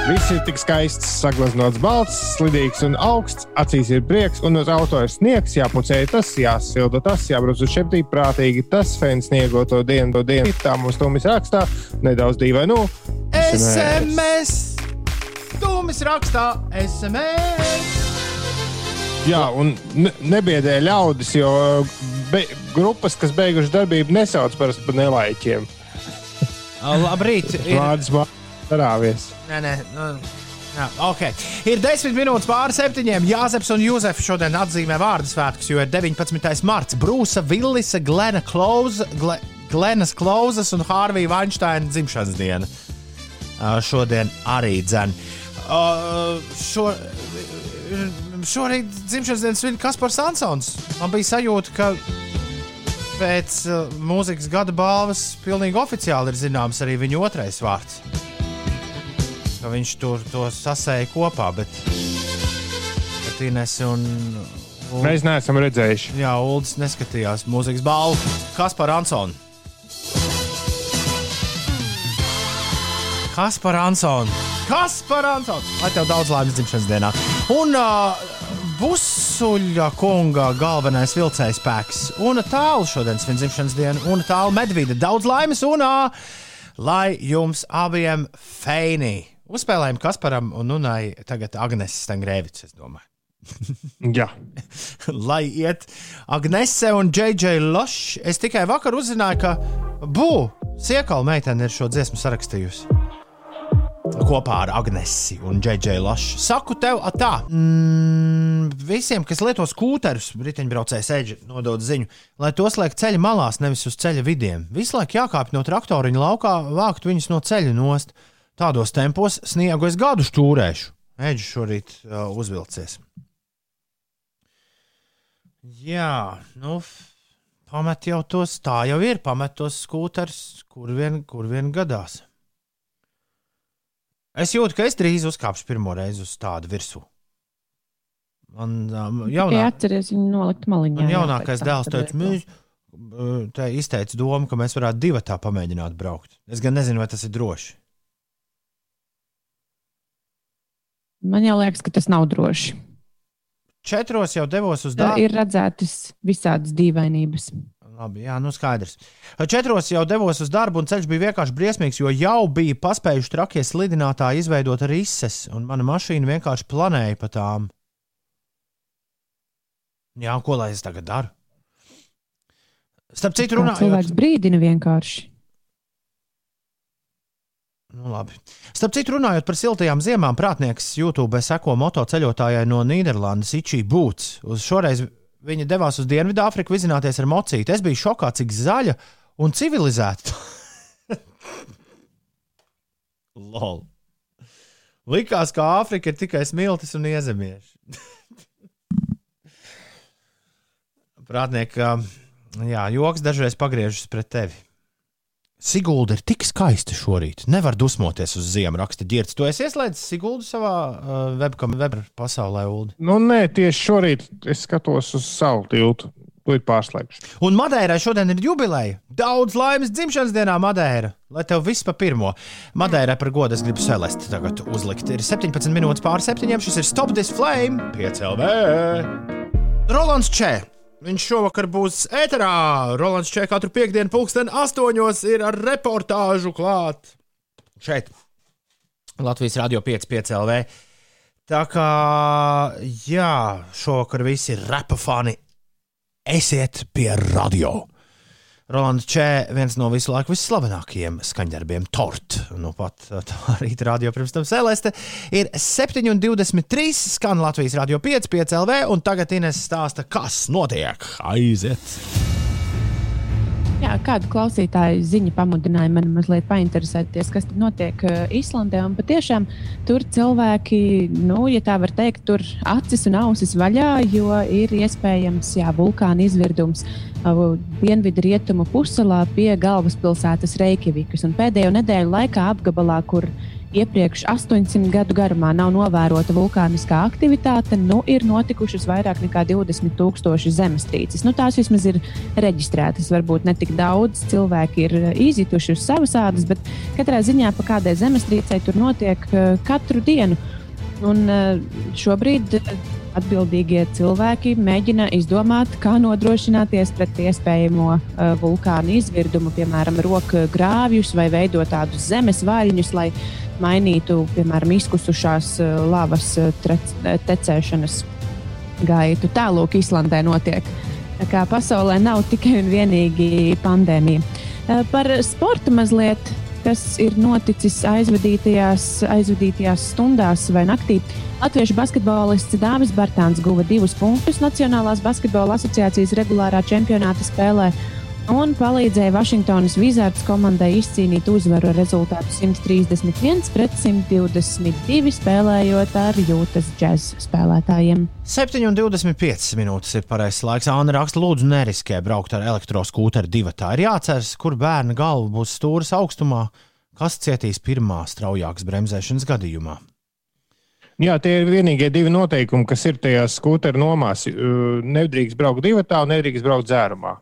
Viss ir tik skaists, sagleznots, balts, slidīgs un augsts. Acīs ir prieks, un uz auto ir sniegs, jāpucē tas, jāsilda tas, jābrauc uz šeptī prātīgi. Tas fēns sniego to dienu, to dienu. Tā mums tūmis rakstā, nedaudz dīvaini. Nu, SMS! Tūmis rakstā SMS! Jā, un ne, nebiedē ļaudis, jo be, grupas, kas beigušas darbību, nesauc par nelaiķiem. Labrīt! Ir... Vārds vārds Nē, nē, nu, jā, okay. Ir 10 minūtes pāri septiņiem. Jāzeps un Jūzefs šodien atzīmē vārdu svētkus, jo ir 19. marts. Brūsa, Villisa, Glena Klausa, Gle, Glenas Klausas un Hārvija Vainšteina dzimšanas diena. Uh, šodien arī dzēn. Uh, šo, šorīt dzimšanas dienas svin Kaspars Ansons. Man bija sajūta, ka pēc uh, mūzikas gada balvas pilnīgi oficiāli ir zināms arī viņa otrais vārds. Ka viņš tur to sasēja kopā, bet, bet Ines un. un Mēs neesam redzējuši. Jā, Ulas neskatījās mūzikas balvu. Kas par Ansonu? Kas par Ansonu? Kas par Ansonu? Lai tev daudz laimes dzimšanas dienā. Un uh, Busuļa kunga galvenais vilcējs spēks. Un tālu šodien svin dzimšanas dienu, un tālu medvīda. Daudz laimes un uh, lai jums abiem feinī. Uzspēlējam Kasparam un Nunai tagad Agnes Stangrēvics, es domāju. Jā, lai iet Agnese un JJ Lošs. Es tikai vakar uzzināju, ka Bū, Siekala meitene ir šo dziesmu sarakstījusi. Kopā ar Agnesi un JJ Lošu. Saku tev, tā, mm, visiem, kas lieto skūterus, riteņbraucēji sēž, nodod ziņu, lai tos liek ceļa malās, nevis uz ceļa vidiem. Visu laiku jākāpj no traktoriņa laukā, vākt viņus no ceļa nost. Tādos tempos sniegu es gadu stūrēšu. Eģis šorīt uh, uzvilcies. Jā, nu, pamet jau tos, tā jau ir. Pamet tos skūterus, kur vien, kur vien gadās. Es jūtu, ka es drīz uzkāpšu pirmo reizi uz tādu virsmu. Man um, Jā, jaunā, atceries viņu nolikt maliņā. man jaunākais dēls teica, mēs uh, te izteica domu, ka mēs varētu divi tā pamēģināt braukt. Es gan nezinu, vai tas ir droši. Man jau liekas, ka tas nav droši. Četros jau devos uz darbu. ir redzētas visādas dīvainības. Labi, jā, nu skaidrs. Četros jau devos uz darbu, un ceļš bija vienkārši briesmīgs, jo jau bija paspējuši trakie slidinātāji izveidot rises, un mana mašīna vienkārši planēja pa tām. Jā, ko lai es tagad daru? Starp citu, runājot, Cilvēks brīdina vienkārši. nu, labi. Starp citu, runājot par siltajām ziemām, prātnieks YouTube seko motoceļotājai no Nīderlandes Ičī Būts. Uz šoreiz viņa devās uz Dienvidāfriku vizināties ar mocīti. Es biju šokā, cik zaļa un civilizēta. Lol. Likās, ka Āfrika ir tikai smiltis un iezemieši. Prātnieki, jā, joks dažreiz pagriežas pret tevi. Sigulda ir tik skaista šorīt. Nevar dusmoties uz ziemu, raksta ģērbs. Tu esi ieslēdzis Siguldu savā uh, webkam, web pasaulē, Ulu. nu nē, tieši šorīt es skatos uz savu tiltu. Tu ir pārslēgts. Un Madeirai šodien ir jubileja. Daudz laimes dzimšanas dienā, Madeira. Lai tev viss pa pirmo. Madeirai par godu es gribu Celesti tagad uzlikt. Ir 17 minūtes pāri septiņiem. Šis ir Stop This Flame, 5 LV. Rolands Čē. Viņš šovakar būs ēterā. Rolands Čē katru piekdienu, pulksten astoņos, ir ar reportāžu klāt. Šeit. Latvijas Rādio 5,5 LV. Tā kā, jā, šovakar visi repa fani esiet pie radio. Rolands Čē, viens no visu laiku visslavenākajiem skaņdarbiem, Tort. Nu, pat tā rīta radio pirms tam Celeste ir 7,23 skan Latvijas radio 5, 5 LV, un tagad Ines stāsta, kas notiek. Aiziet! Jā, kāda klausītāja ziņa pamudināja man mazliet painteresēties, kas notiek Islandē. Un patiešām tur cilvēki, nu, ja tā var teikt, tur acis un ausis vaļā, jo ir iespējams jā, vulkāna izvirdums dienvidu rietumu pussalā pie galvaspilsētas Reikjavikas. Pēdējo nedēļu laikā apgabalā, kur iepriekš 800 gadu garumā nav novērota vulkāniskā aktivitāte, nu ir notikušas vairāk nekā 20 tūkstoši zemestrīces. Nu, tās vismaz ir reģistrētas. Varbūt ne tik daudz cilvēki ir izjutuši uz savas ādas, bet katrā ziņā pa kādai zemestrīcei tur notiek uh, katru dienu. Un uh, šobrīd atbildīgie cilvēki mēģina izdomāt, kā nodrošināties pret iespējamo uh, vulkānu izvirdumu, piemēram, roku grāvjus vai veidot tādus zemes vaļņus, lai mainītu, piemēram, izkusušās uh, lavas uh, trec, tecēšanas gaitu. Tālāk Islandē notiek. Tā kā pasaulē nav tikai un vienīgi pandēmija. Par sportu mazliet kas ir noticis aizvadītajās, aizvadītajās stundās vai naktī. Latviešu basketbolists Dāvis Bartāns guva divus punktus Nacionālās basketbola asociācijas regulārā čempionāta spēlē un palīdzēja Vašingtonas Wizards komandai izcīnīt uzvaru ar rezultātu 131 pret 122, spēlējot ar Jūtas džēzus spēlētājiem. 7,25 minūtes ir pareizais laiks. Anna raksta, lūdzu, neriskē braukt ar elektroskūteru divu. Tā ir jāceras, kur bērna galva būs stūris augstumā, kas cietīs pirmā straujākas bremzēšanas gadījumā. Jā, tie ir vienīgie divi noteikumi, kas ir tajās skūteru nomās. Nedrīkst braukt divu tā, un nedrīkst braukt dzērumā.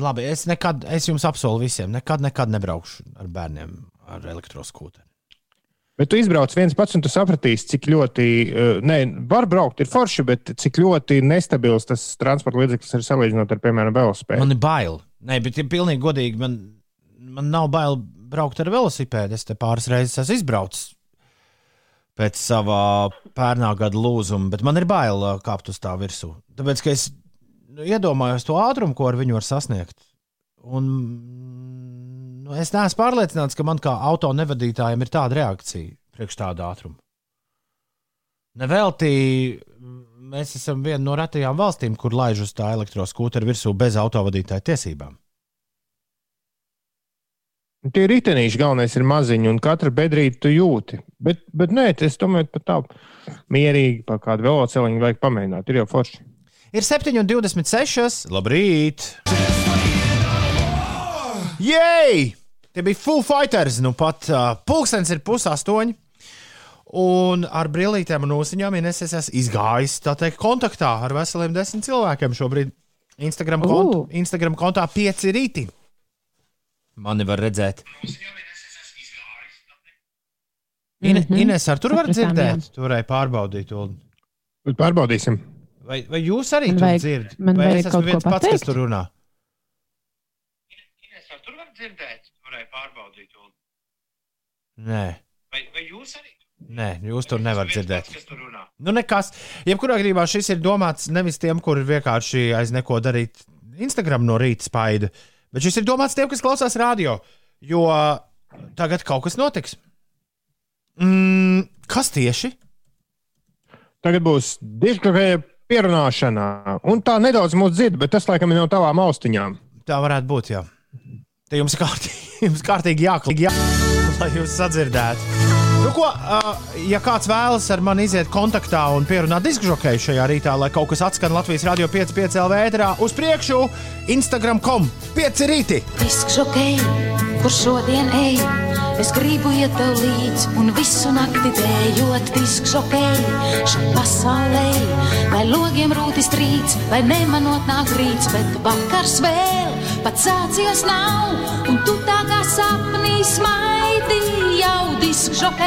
Labi, es nekad, es jums apsolu visiem, nekad, nekad nebraukšu ar bērniem ar elektroskūteri. Bet tu izbrauc viens pats, un tu sapratīsi, cik ļoti, uh, ne, var braukt, ir forši, bet cik ļoti nestabils tas transporta līdzeklis ir salīdzinot ar, piemēram, velospēdu. Man ir bail. Nē, bet ja pilnīgi godīgi, man, man nav bail braukt ar velosipēdu. Es te pāris reizes esmu izbraucis pēc savā pērnā gada lūzuma, bet man ir bail uh, kāpt uz tā virsū. Tāpēc, ka es nu, iedomājos to ātrumu, ko ar viņu var sasniegt. Un, nu, es neesmu pārliecināts, ka man kā auto nevadītājam ir tāda reakcija priekš tāda ātruma. Nevelti mēs esam viena no retajām valstīm, kur laiž uz tā elektroskūteru virsū bez autovadītāja tiesībām. Tie ritenīši galvenais ir maziņi, un katra bedrīte tu jūti. Bet, bet nē, es domāju, pat tā mierīgi pa kādu velosipēdu vajag pamēģināt. Ir jau forši. Ir 7,26. Labrīt! Jej! Tie bija Full Fighters. Nu pat uh, pulkstenis ir pusaustoņi. Un ar brīvītēm un ūsuņām ja es esmu izgājis teikt, kontaktā ar veseliem desmit cilvēkiem. Šobrīd Instagram, kont Uh. Instagram kontā pieci rīti. Mani var redzēt. Ine, mm. -hmm. Ines, ar tur var dzirdēt, tur varēja pārbaudīt. Un... Bet pārbaudīsim. Vai, vai jūs arī Man tur vajag- dzirdat? man Vai vajag es esmu kaut ko viens pats, kas pateikt? tur runā? Tur var dzirdēt, varēja pārbaudīt. Nē, Vai, vai jūs arī? nē, jūs tur nevarat dzirdēt. Kas tur runā? Nu, nekas. Jebkurā gadījumā šis ir domāts nevis tiem, kuri vienkārši aiz neko darīt Instagram no rīta spaida, bet šis ir domāts tiem, kas klausās radio. Jo tagad kaut kas notiks. Mm, kas tieši? Tagad būs dižkavē pierunāšana. Un tā nedaudz mūs dzird, bet tas laikam ir no tavām austiņām. Tā varētu būt, jā. Te jums kārtīgi, jums kārtīgi jāklīg, jā, lai jūs sadzirdētu. Ko, uh, ja kāds vēlas ar mani iziet kontaktā un pierunāt diskžokeju šajā rītā, lai kaut kas atskan Latvijas radio 5,5 LV ēterā, uz priekšu, Instagram.com 5 rīti! Disks ok, kur šodien ej? Es gribu iet tev līdzi un visu nakti dējot. Disks ok, šai pasaulē, lai logiem rūtis trīc, lai nemanot nāk rīts, bet vakars vēl pat sācies nav. Un tu tā kā sapnī smaidi jau disks ok,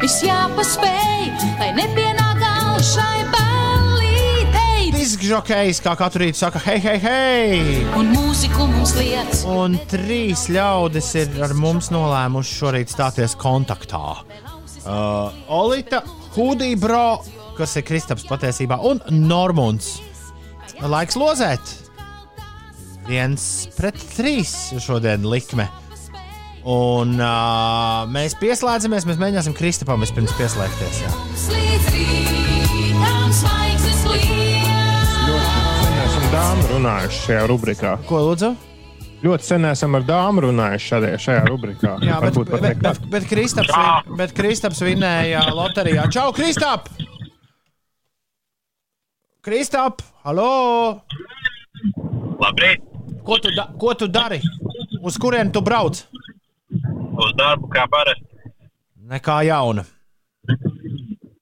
viss jāpaspēj, lai nepienāk gals šai ballītei. Diskžokejs, kā katru rītu saka, hei, hei, hei! Un mūziku mums liec. Un trīs ļaudis ir ar mums nolēmuši šorīt stāties kontaktā. Uh, Olita, Hudija Bro, kas ir Kristaps patiesībā, un Normunds. Laiks lozēt! Viens pret trīs šodien likme. Un uh, mēs pieslēdzamies, mēs mēģināsim Kristapam vispirms pieslēgties. Jā. Esam dāmu runājuši šajā rubrikā. Ko lūdzu? Ļoti sen esam ar dāmu runājuši šajā, šajā rubrikā. Jā, bet, bet, nekad. bet, bet, Kristaps, vin- bet Kristaps vinēja loterijā. Čau, Kristap! Kristap, halo! Labrīt! Ko tu, da ko tu dari? Uz kurien tu brauc? Uz darbu kā parasti. Nekā jauna.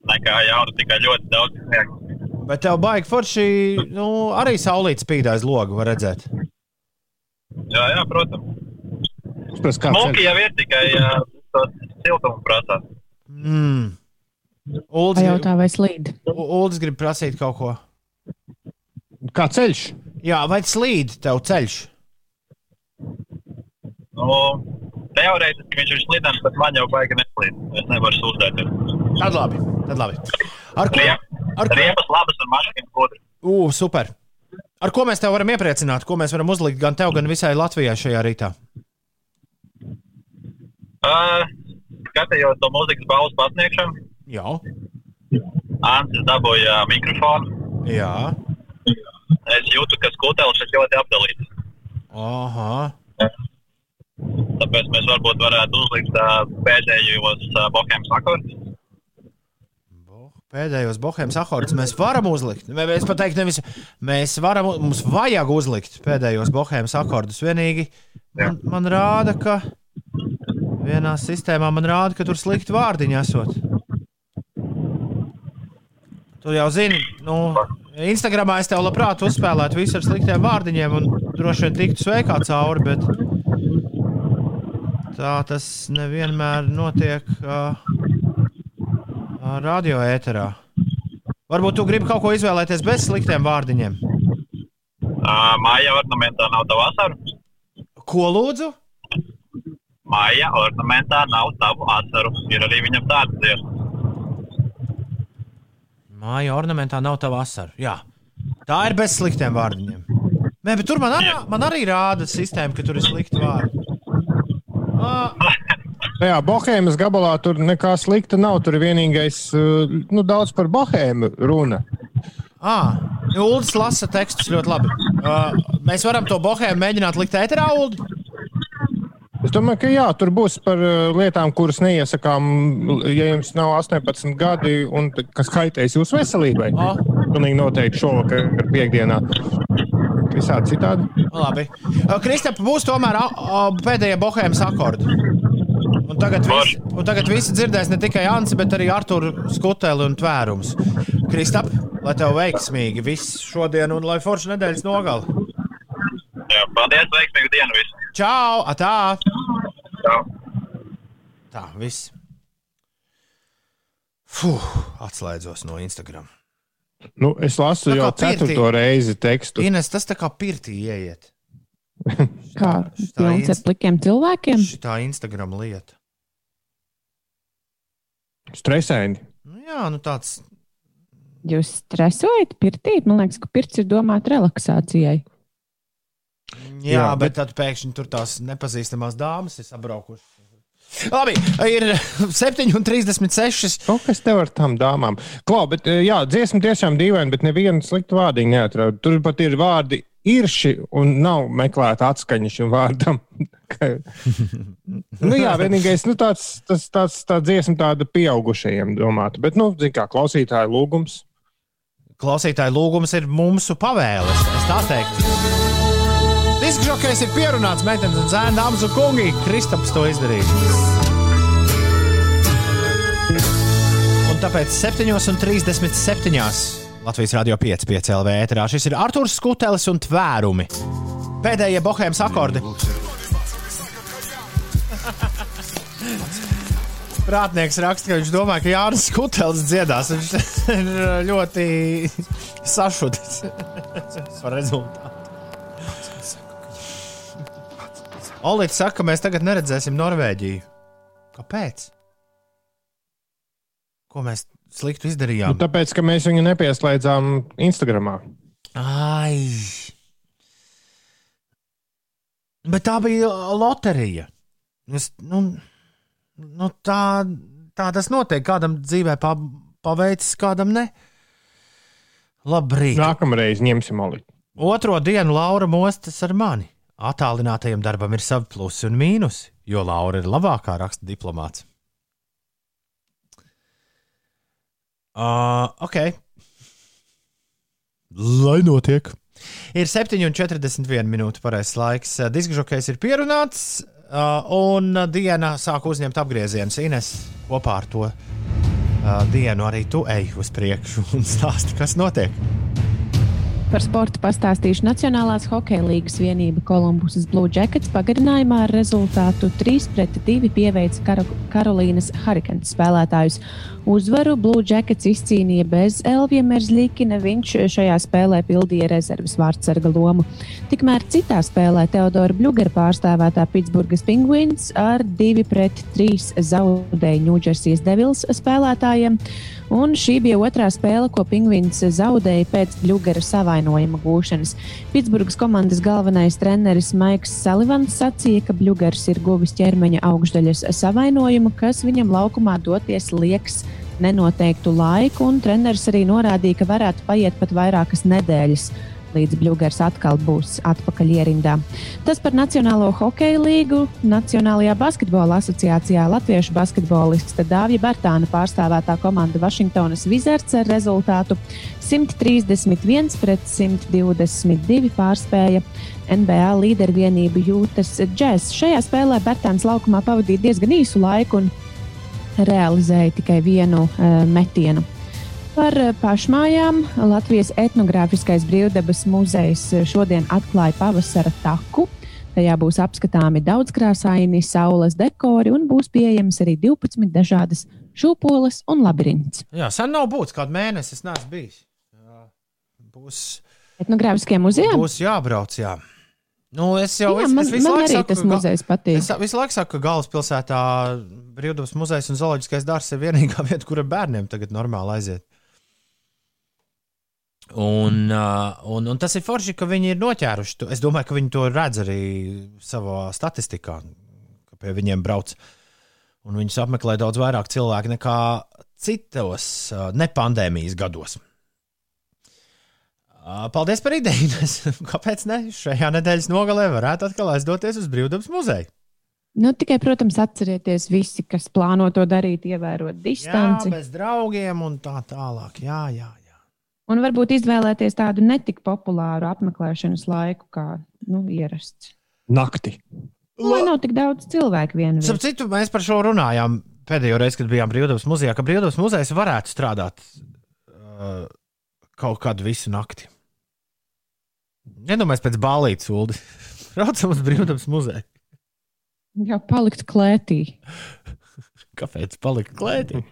Nekā jauna, tikai ļoti daudz sniega. Bet tev baigi forši, nu, arī saulīt spīd aiz logu, var redzēt. Jā, jā, protams. Tas kā Smuki jau ir tikai tos siltumu prasās. Mm. Uldis, Pajautā, vai slīd? Uldis grib prasīt kaut ko. Kā ceļš? Jā, vai slīd tev ceļš? Nu, teorētiski viņš ir slidens, bet man jau baigi neslīd. Es nevaru sūdzēties. Tad labi. Tad labi. Ar ko? Ar ko? Riepas labas un mašīnas kodri. Ugh, super. Ar ko mēs tev varam iepriecināt? Ko mēs varam uzlikt gan tev, gan visai Latvijai šajā rītā? Uh, skatījos to mūzikas balvas pasniegšanu. Jā. Ansis dabūja mikrofonu. Jā. Es jūtu, ka skutelis ir ļoti apdalīts. Aha. Tāpēc mēs varbūt varētu uzlikt pēdējos bohēmas akordus. Pēdējos bohēmas akordus mēs varam uzlikt. Mē- Mēs pat teiktu, nevis mēs varam, mums vajag uzlikt pēdējos bohēmas akordus. Vienīgi man, man rāda, ka vienā sistēmā man rāda, ka tur slikti vārdiņi esot. Tu jau zini, nu, Instagramā es tev labprāt uzspēlētu visu ar sliktiem vārdiņiem un droši vien tiktu sveikā cauri, bet tā tas nevienmēr notiek. Uh, Radio ēterā. Varbūt tu gribi kaut ko izvēlēties bez sliktiem vārdiņiem. Uh, Māja ornamentā nav tavu asaru. Ko lūdzu? Māja ornamentā nav tavu asaru. Ir arī viņam tāds dziesmas. Māja ornamentā nav tā vasara. Jā, tā ir bez sliktiem vārdiņiem. Nē, bet tur man arī, man arī rāda sistēma, ka tur ir slikti vārdi. Jā, Bohēmas gabalā tur nekā slikta nav. Tur vienīgais, uh, nu, daudz par Bohēmu runa. Ah, Uldis lasa tekstus ļoti labi. Uh, mēs varam to bohēmu mēģināt likt ēterā, Uldi. Es domāju, ka jā, tur būs par lietām, kuras neiesakām, ja jums nav 18 gadi un kas kaitēs jūsu veselībai. Ah. Pilnīgi noteikti šovakar, piekdienā. Visādi citādi. Labi. Kristap, būs tomēr pēdējie bohēmas akordi. Un tagad, visi, un tagad visi dzirdēs ne tikai Ansi, bet arī Arthuru skuteli un tvērums. Kristap, lai tev veiksmīgi viss šodien un lai forša nedēļas nogali. Jā, paldies, veiksmīgu dienu visiem. Čau! Atā! Čau! Tā, viss. Fuh, atslēdzos no Instagram. Nu, es lasu jau pirtī. ceturto reizi tekstu. Ines, tas tā kā pirtī ieiet. Kā pilns ar plikiem cilvēkiem? Tā Instagram lieta. Stresaini. Nu, jā, nu tāds. Jūs stresojat, pirtīt? Man liekas, ka pirts ir domāts relaksācijai. Jā, jā bet, bet tad pēkšņi tur tās nepazīstamās dāmas ir sabraukušas. Labi, ir 7,36. Kaut kas tev ar tām dāmām. Klau, bet eh, jā, dziesma tiešām dīvaina, bet nevienu sliktu vārdiņu neatradu. Tur pat ir vārdi irši un nav meklēta atskaņa šim vārdam. Nu, jā, vienīgais, nu, tāds, tas, tāds, tā dziesma tāda pieaugušajiem domāta. Bet, nu, zin kā, klausītāju lūgums. Klausītāju lūgums ir mūsu pavēles. Es tā teiktu. Diskžokais ir pierunāts meitenes un zēna dāmas un kungi. Kristaps to izdarīja. Un tāpēc 7,37. Latvijas Rādio 5,5 LV ēterā šis ir Arthurs Skutelis un tvērumi. Pēdējie bohēmas akordi. Prātnieks raksta, ka viņš domā, ka Jānis Skutelis dziedās. Viņš ir ļoti sašutis par rezultātu. Olīds saka, ka mēs tagad neredzēsim Norvēģiju. Kāpēc? Ko mēs sliktu izdarījām? Nu, tāpēc, ka mēs viņu nepieslēdzām Instagram. Ai! Bet tā bija loterija. Es, nu, nu, tā, tā tas notiek. Kādam dzīvē pa, paveicis, kādam ne. Labrīt! Nākamreiz ņemsim olīti. Otro dienu Laura mostas ar mani. Atālinātajam darbam ir savi plusi un mīnusi, jo Laura ir labākā raksta diplomāts. Uh, ok. Lai notiek. Ir 7,41 minūte pareizais laiks. Diskžokais ir pierunāts. Uh, un diena sāk uzņemt apgriezienus. Ines kopā ar to uh, dienu arī tu ej uz priekšu un stāsti, kas notiek. Par sportu pastāstīšu Nacionālās hokeja līgas vienība Kolumbusas Blue Jackets pagarinājumā ar rezultātu 3-2 pieveica Karo Karolīnas Hurricanes spēlētājus. Uzvaru Blue Jackets izcīnīja bez Elvija Merzlikina. Viņš šajā spēlē pildīja rezerves vārdsarga lomu. Tikmēr citā spēlē Teodora Bļugera pārstāvētā Pitsburgas Penguins ar 2-3 zaudēja Ņūdžersijas Devils spēlētājiem. Un šī bija otrā spēle, ko Pingvīns zaudēja pēc Bļūgera savainojuma gūšanas. Pitsburgas komandas galvenais treneris Maiks Salivans sacīja, ka Bļūgers ir guvis ķermeņa augšdaļas savainojumu, kas viņam laukumā doties liekas nenoteiktu laiku, un treneris arī norādīja, ka varētu paiet pat vairākas nedēļas līdz Bluegers atkal būs atpakaļ ierindā. Tas par Nacionālo hokeja līgu. Nacionālajā basketbola asociācijā latviešu basketbolista Dāvija Bērtāna pārstāvētā komanda Vašingtonas Wizards ar rezultātu 131 pret 122 pārspēja. NBA līdervienību jūtas džeks. Šajā spēlē Bērtāns laukumā pavadīja diezgan īsu laiku un realizēja tikai vienu uh, metienu. Par pašmājām Latvijas etnogrāfiskais brīvdabas muzejs šodien atklāja pavasara taku. Tajā būs apskatāmi daudzkrāsaini saules dekori un būs pieejamas arī 12 dažādas šūpoles un labirints. Jā, sen nav būtis kādu mēnesi, es neesmu bijis. Jā, Būs, Etnogrāfiskajā muzejā? būs jābrauc, jā. Nu, es jau laiku arī saku, tas muzejs patīk. Es visu laiku saku, ka galvaspilsētā brīvdabas muzejs un zooloģiskais dārzs ir vienīgā vieta, kur bērniem tagad normāli aiziet. Un, un, un tas ir forši, ka viņi ir noķēruši. Es domāju, ka viņi to redz arī savā statistikā, ka pie viņiem brauc. Un viņus apmeklē daudz vairāk cilvēku nekā citos nepandēmijas gados. Paldies par ideju. Kāpēc ne? Šajā nedēļas nogalē varētu atkal aizdoties uz Brīvdabas muzeju. Nu, tikai, protams, atcerieties visi, kas plāno to darīt, ievērot Jā, distanci. bez draugiem un tā tālāk. Jā, jā. Un varbūt izvēlēties tādu netik populāru apmeklēšanas laiku, kā nu, ierasts. Nakti. Lai nav tik daudz cilvēku vienā Starp citu, mēs par šo runājām pēdējo reizi, kad bijām Brīvdabas muzejā, ka Brīvdabas muzejs varētu strādāt uh, kaut kādu visu nakti. Iedomājieties, pēc bālītes, Ulu. Braucam uz Brīvdabas muzeju. Jā, palikt klētī. Kāpēc palika klētī?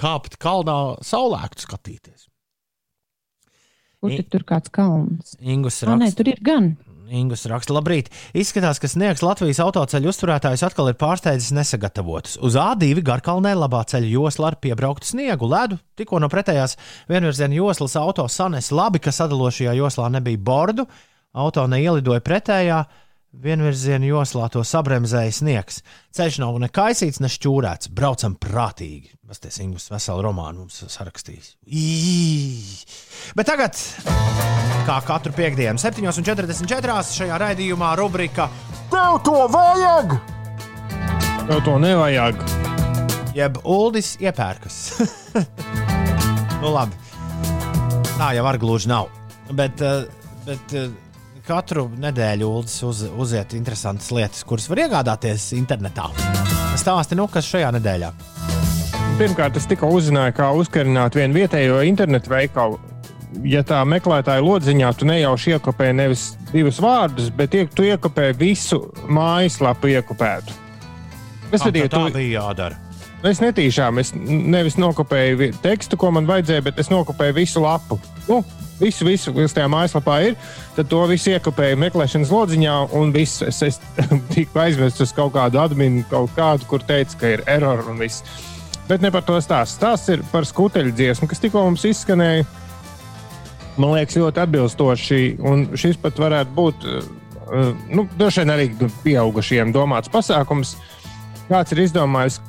Kāpt kalnā, saulēktu skatīties. Kur tur kāds kalns? Ingus O, nē, raksta. tur ir gan. Ingus raksta, labrīt. Izskatās, ka sniegs Latvijas autoceļu uzturētājus atkal ir pārsteidzis nesagatavotus. Uz A2 garkalnē labā ceļa josla ar piebrauktu sniegu, ledu. Tikko no pretējās vienvirziena joslas auto sanes labi, ka sadalošajā joslā nebija bordu. Auto neielidoja pretējā. Vienvirziena joslā to sabremzēja sniegs. Ceļš nav ne kaisīts, ne šķūrēts. Braucam prātīgi. Tas ir Ingus veselu romānu mums sarakstījis. Ī! Bet tagad, kā katru piekdienu, 7,44. šajā raidījumā, rubrika Tev to vajag! Tev to nevajag. Jeb Uldis iepērkas. nu, labi. Tā jau var gluži nav. Bet, eh, bet eh, katru nedēļu uz, uziet interesantas lietas, kuras var iegādāties internetā. Stāsti, nu, kas šajā nedēļā? Pirmkārt, es tikko uzzināju, kā uzkarināt vienu vietējo internetu veikalu. Ja tā meklētāja lodziņā tu nejauši iekopē nevis divus vārdus, bet tu iekopē visu mājaslapu iekopētu. Es Ah, redzu, tā bija jādara. Es netīšām, es nevis nokopēju tekstu, ko man vajadzēja, bet es nokopēju visu lapu. Nu, visu, visu, kas tajā mājaslapā ir, tad to visu iekopēju meklēšanas lodziņā, un viss es, es tiku aizvests uz kaut kādu adminu, kaut kādu, kur teica, ka ir error un viss. Bet ne par to stāstu. Stāsts ir par skuteļu dziesmu, kas tikko mums izskanēja. Man liekas, ļoti atbilstoši, un šis pat varētu būt, uh, nu, droši vien arī pieaugušiem domāts pasākums. Kāds ir izdomājis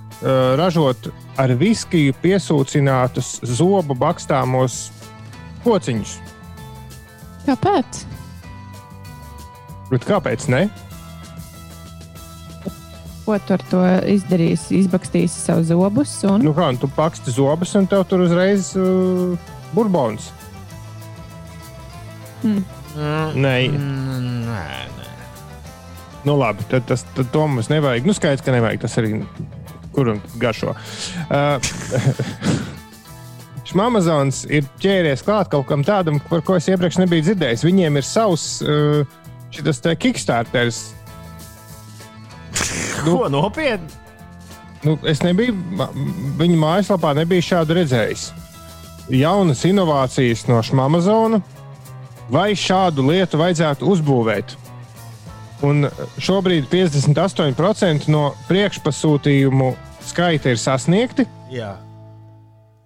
ražot ar viskiju piesūcinātus zobu bakstāmos kociņus? Kāpēc? Bet kāpēc ne? Ko tu ar to izdarīsi? Izbakstīsi savu zobus un Nu, kā nu, tu paksti zobus, un tev tur uzreiz uh, burbons. Mm. Nē, Nē, nē. Nu, labi, tad, tas, tad to mums nevajag. Nu, skaidrs, ka nevajag. Tas arī kuram garšo. Uh, Amazons ir ķēries klāt kaut kam tādam, par ko es iepriekš nebiju dzirdējis. Viņiem ir savs uh, šis Kickstarters. Nu, Ko nopietni? Nu, es nebiju, viņa mājaslapā nebiju šādu redzējis. Jaunas inovācijas no Amazona, vai šādu lietu vajadzētu uzbūvēt? Un šobrīd 58% no priekšpasūtījumu skaita ir sasniegti. Jā.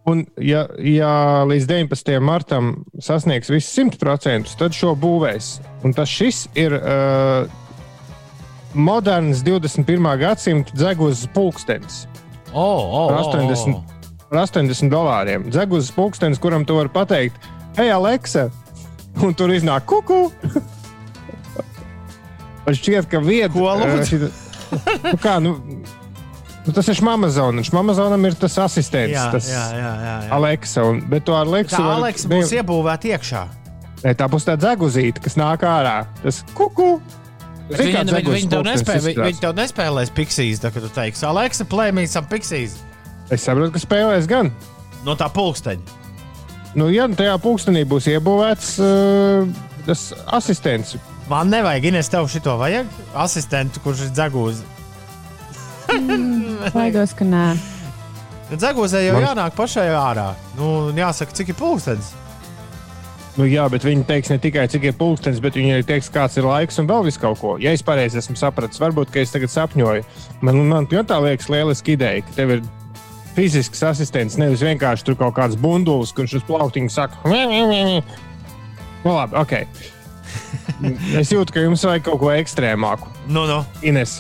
Un, ja, ja līdz 19. martam sasniegs visus 100%, tad šo būvēs. Un tas šis ir uh, moderns 21. gadsimta deguzes pulkstenis. Oh, oh, Par 80, par 80 dolāriem. Deguzes pulkstenis, kuram tu vari pateikt, hei, Aleksa, un tur iznāk kuku. Man šķiet, ka vieta. Ko lūdzu? šita- nu, kā, nu, nu, tas ir Amazon. Amazonam ir tas asistents, Jā, tas jā, jā, jā, jā. Aleksa. Un, bet to Aleksa. Tā var- Aleksa būs iebūvēta iekšā. Nē, tā būs tā dzeguzīte, kas nāk ārā. Tas kuku. Viņi, viņi, dzeguses viņi, tev pulkstenis nespēj, viņi, izskatās? viņi tev nespēlēs piksīs, tā, kad tu teiksi, Aleksa, play me some piksīs Es saprotu, ka spēlēs gan. no tā pulksteņa. Nu, ja tajā pulkstenī būs iebūvēts uh, tas asistents, Man nevajag, Ines, tev šito vajag? Asistentu, kurš ir dzegūzi. Baidos, ka nē. Dzegūzē jau Man- jānāk pašai ārā. Nu, un jāsaka, cik ir pulkstenis. Nu, jā, bet viņi teiks ne tikai, cik ir pulkstenis, bet viņi arī teiks, kāds ir laiks un vēl viss kaut ko. Ja es pareizi esmu sapratis, varbūt ka es tagad sapņoju. Man, man tā liekas, lieliski ideja, ka tev ir fizisks asistents, nevis vienkārši tur kaut kāds bundulis, kurš uz plauktiņa saka, nu, labi, ok. es jūtu, ka jums vajag kaut ko ekstrēmāku. Nu, nu. Ines,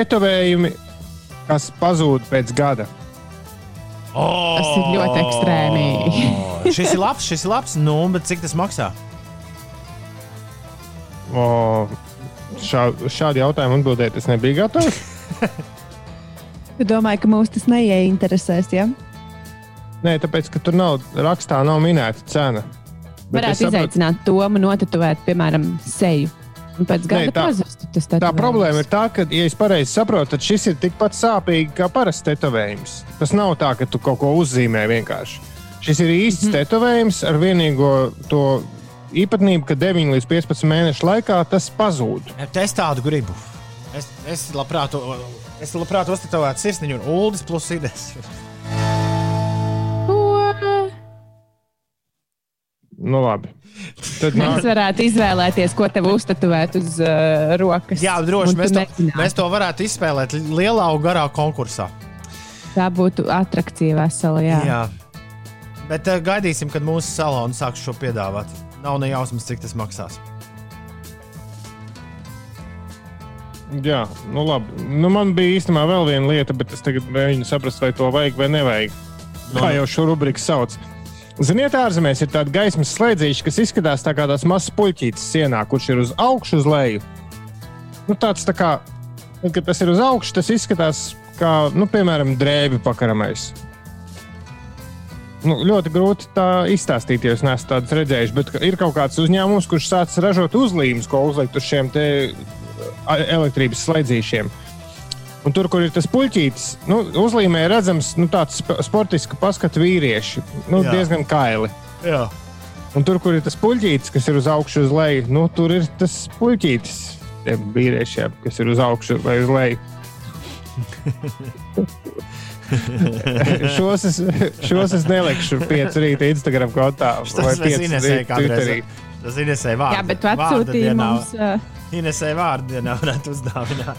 etovējumi, kas pazūd pēc gada. Oh, Tas ir ļoti ekstrēmi. šis ir labs, šis ir labs. Nu, bet cik tas maksā? O, šā, šādi jautājumi atbildēt, es nebiju gatavs. Tu domāji, ka mūs tas neieinteresēs, ja? Nē, tāpēc, ka tur nav rakstā, nav minēta cena. Bet Varētu es sapratu- izaicināt Tomu notetuvēt, piemēram, seju. Un pēc Nē, gada tā- pazustu tas Tā tetovējums. problēma ir tā, ka, ja es pareizi saprotu, tad šis ir tikpat sāpīgi kā parasts tetovējums. Tas nav tā, ka tu kaut ko uzzīmē vienkārši. Šis ir īsts mm -hmm. tetovējums ar vienīgo to īpatnību, ka 9 līdz 15 mēnešu laikā tas pazūd. Es tādu gribu. Es, es labprāt, es labprāt uztetovētu sirsniņu un ULDS plus idejas. Nu, labi. Tad Mēs nāk, varētu izvēlēties, ko tev uztatuvēt uz uh, rokas. Jā, droši mēs to, nezinātu. mēs to varētu izspēlēt lielā un garā konkursā. Tā būtu attrakcija vesela. Jā. Jā. Bet uh, gaidīsim, kad mūsu salons sāks šo piedāvāt. Nav ne jausmas, cik tas maksās. jā, nu labi. Nu, man bija īstenībā vēl viena lieta, bet es tagad mēģinu saprast, vai to vajag vai nevajag. Kā jau šo rubriku sauc. Ziniet, ārzemēs ir tāda gaismas slēdzīša, kas izskatās tā kā tāds mazs puķītis sienā, kurš ir uz augšu, uz leju. Nu, tāds tā kā, kad tas ir uz augšu, tas izskatās kā, nu, piemēram, drēbi pakaramais. Nu, ļoti grūti tā izstāstīt, ja neesat tādu redzējuši. Bet ir kaut kāds uzņēmums, kurš sācis ražot uzlīmes, ko uzlikt uz šiem elektrības slēdzīšiem. Un tur, kur ir tas puķītis, nu, uzlīmē ir redzams nu, tāds sp- sportisks paskatu vīrieši. Nu, Jā. diezgan kaili. Jā. Un tur, kur ir tas puķītis, kas ir uz augšu, uz leju, nu, tur ir tas puķītis tiem vīriešiem, kas ir uz augšu vai uz leju. šos, es, šos es nelikšu pieci rīta Instagram kontā vai Tas mēs pieci Inesē rīta kādreiz. Tas Inesē vārdu. jā, bet tu atsūtīji mums. Uh, Inesē vārdu dienā varētu uzdāvināt.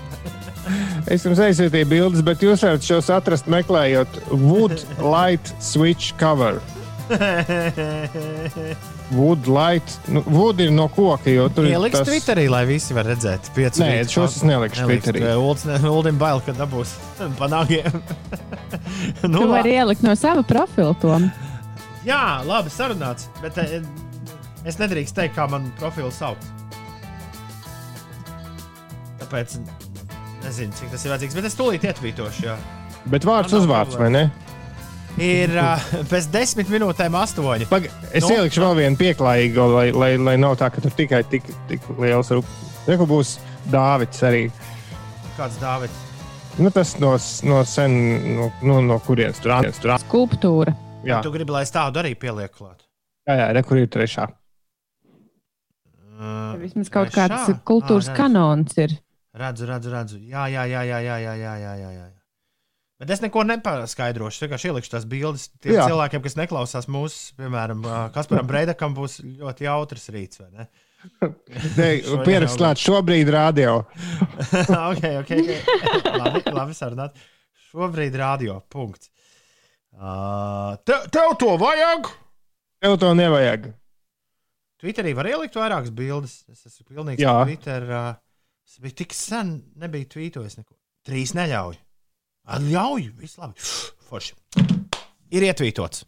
Es jums aizsūtīju bildes, bet jūs varat šos atrast meklējot Wood Light Switch cover. Wood Light, nu, wood ir no koka, jo tur Ieliks ir tas... Twitterī, lai visi var redzēt. Pieci Nē, rīta šos es nelikšu Twitterī. Uldim bail, ka dabūs panāgiem. tu nu, vari ielikt no sava profila to. jā, labi sarunāts. Bet eh, es nedrīkst teikt, kā man profilu sauc. Tāpēc nezinu, cik tas ir vajadzīgs. Bet es tūlīt ietvītošu. Jā. Bet vārds Man nav uzvārds, vai ne? Ir uh, pēc desmit minūtēm astoņi. Pag es Nu? nu? ielikšu vēl vienu pieklājīgu, lai, lai, lai nav tā, ka tur tikai tik, tik liels rūpes. Reku būs Dāvids arī. Kāds Dāvids? Nu, tas no, no sen, no, no, no kurienes tur ir? Skulptūra. Jā, Tu gribi, lai es tādu arī pielieku klāt. jā, jā re, kur ir trešā. Uh, Vismaz kaut trešā? kāds kultūras redzu. kanons ir. Redzu, redzu, redzu. Jā, jā, jā, jā, jā, jā, jā, jā, jā. Bet es neko nepaskaidrošu. Es vienkārši ielikšu tās bildes tiem Jā. cilvēkiem, kas neklausās mūsu, piemēram, Kasparam Breidakam būs ļoti jautrs rīts, Pierakstīt klāt šobrīd radio. ok, ok. okay. labi, labi sarunāt. Šobrīd radio. Punkts. Uh, te, tev to vajag? Tev to nevajag. Twitterī var ielikt vairākas bildes. Es esmu pilnīgs Jā. Twitter. Uh, es biju tik sen, nebija tvītojis neko. Trīs neļauj. Ā, Ļauj, viss labi. Forši. Ir ietvītots.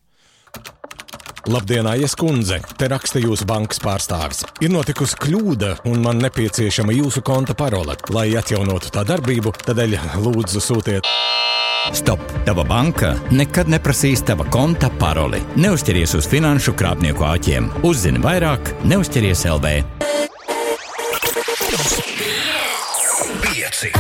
Labdien, Aijas kundze! Te raksta jūsu bankas pārstāvis. Ir notikusi kļūda, un man nepieciešama jūsu konta parole. Lai atjaunotu tā darbību, tādēļ lūdzu sūtiet. Stop! Tava banka nekad neprasīs tava konta paroli. Neuzķeries uz finanšu krāpnieku āķiem. Uzzini vairāk, neuzķeries LV. Pieci!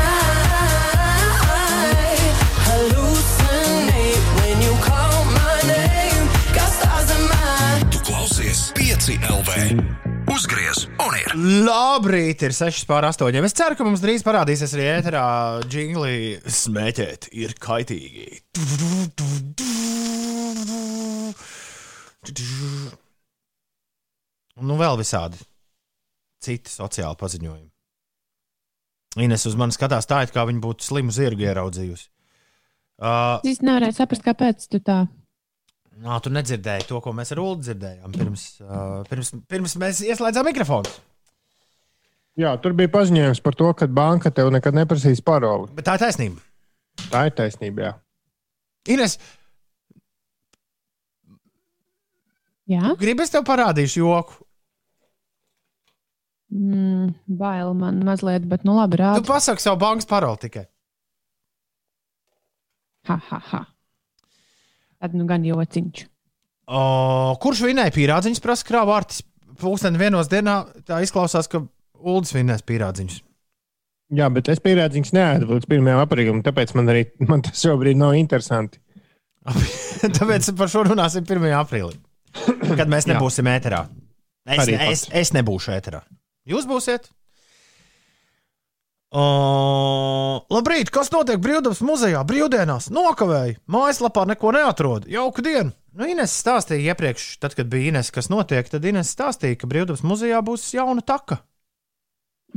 Tu klausies pieci LV! Uzgriez un ir! Labrīt, ir 6 pār 8. Es ceru, ka mums drīz parādīsies arī ēterā jingli smēķēt. Ir kaitīgi. Nu vēl visādi citi sociāli paziņojumi. Ines uz mani skatās tā, it kā viņa būtu slimu zirgu ieraudzījusi. Uh, Es nevarēju saprast, kāpēc tu tā. Nā, tu nedzirdēji to, ko mēs ar Ulu dzirdējām pirms, uh, pirms, pirms mēs ieslēdzām mikrofonu. Jā, tur bija paziņojums par to, ka banka tev nekad neprasīs paroli. Bet tā ir taisnība. Tā ir taisnība. Jā. Ines, Jā, gribi es tev parādīšu joku? Mm, bail man mazliet, bet nu labi, Tu rādi. pasaki savu bankas paroli tikai. Ha, ha, ha. Tad nu gan jociņš. O, kurš vinēja pīrādziņus, prasa krāvārtis? Pūksteni vienos dienā tā izklausās, ka Ulas vinēs pīrādziņus. Jā, bet es pierādīju, neēdu līdz 1. aprīlim, tāpēc man arī man tas šobrīd nav interesanti. Tāpēc par šo runāsim 1. aprīlī. Kad mēs nebūsim ēterā. Es, ne, es, es nebūšu ēterā. Jūs būsiet? O, labrīt, kas notiek Brīvdabas muzejā? Brīvdienās nokavēju. Mājaslapā neko neatrod. Jauka diena. Nu, Ines stāstīja iepriekš, tad, kad bija Ines, kas notiek, tad Ines stāstīja, ka Brīvdabas muzejā būs jauna taka.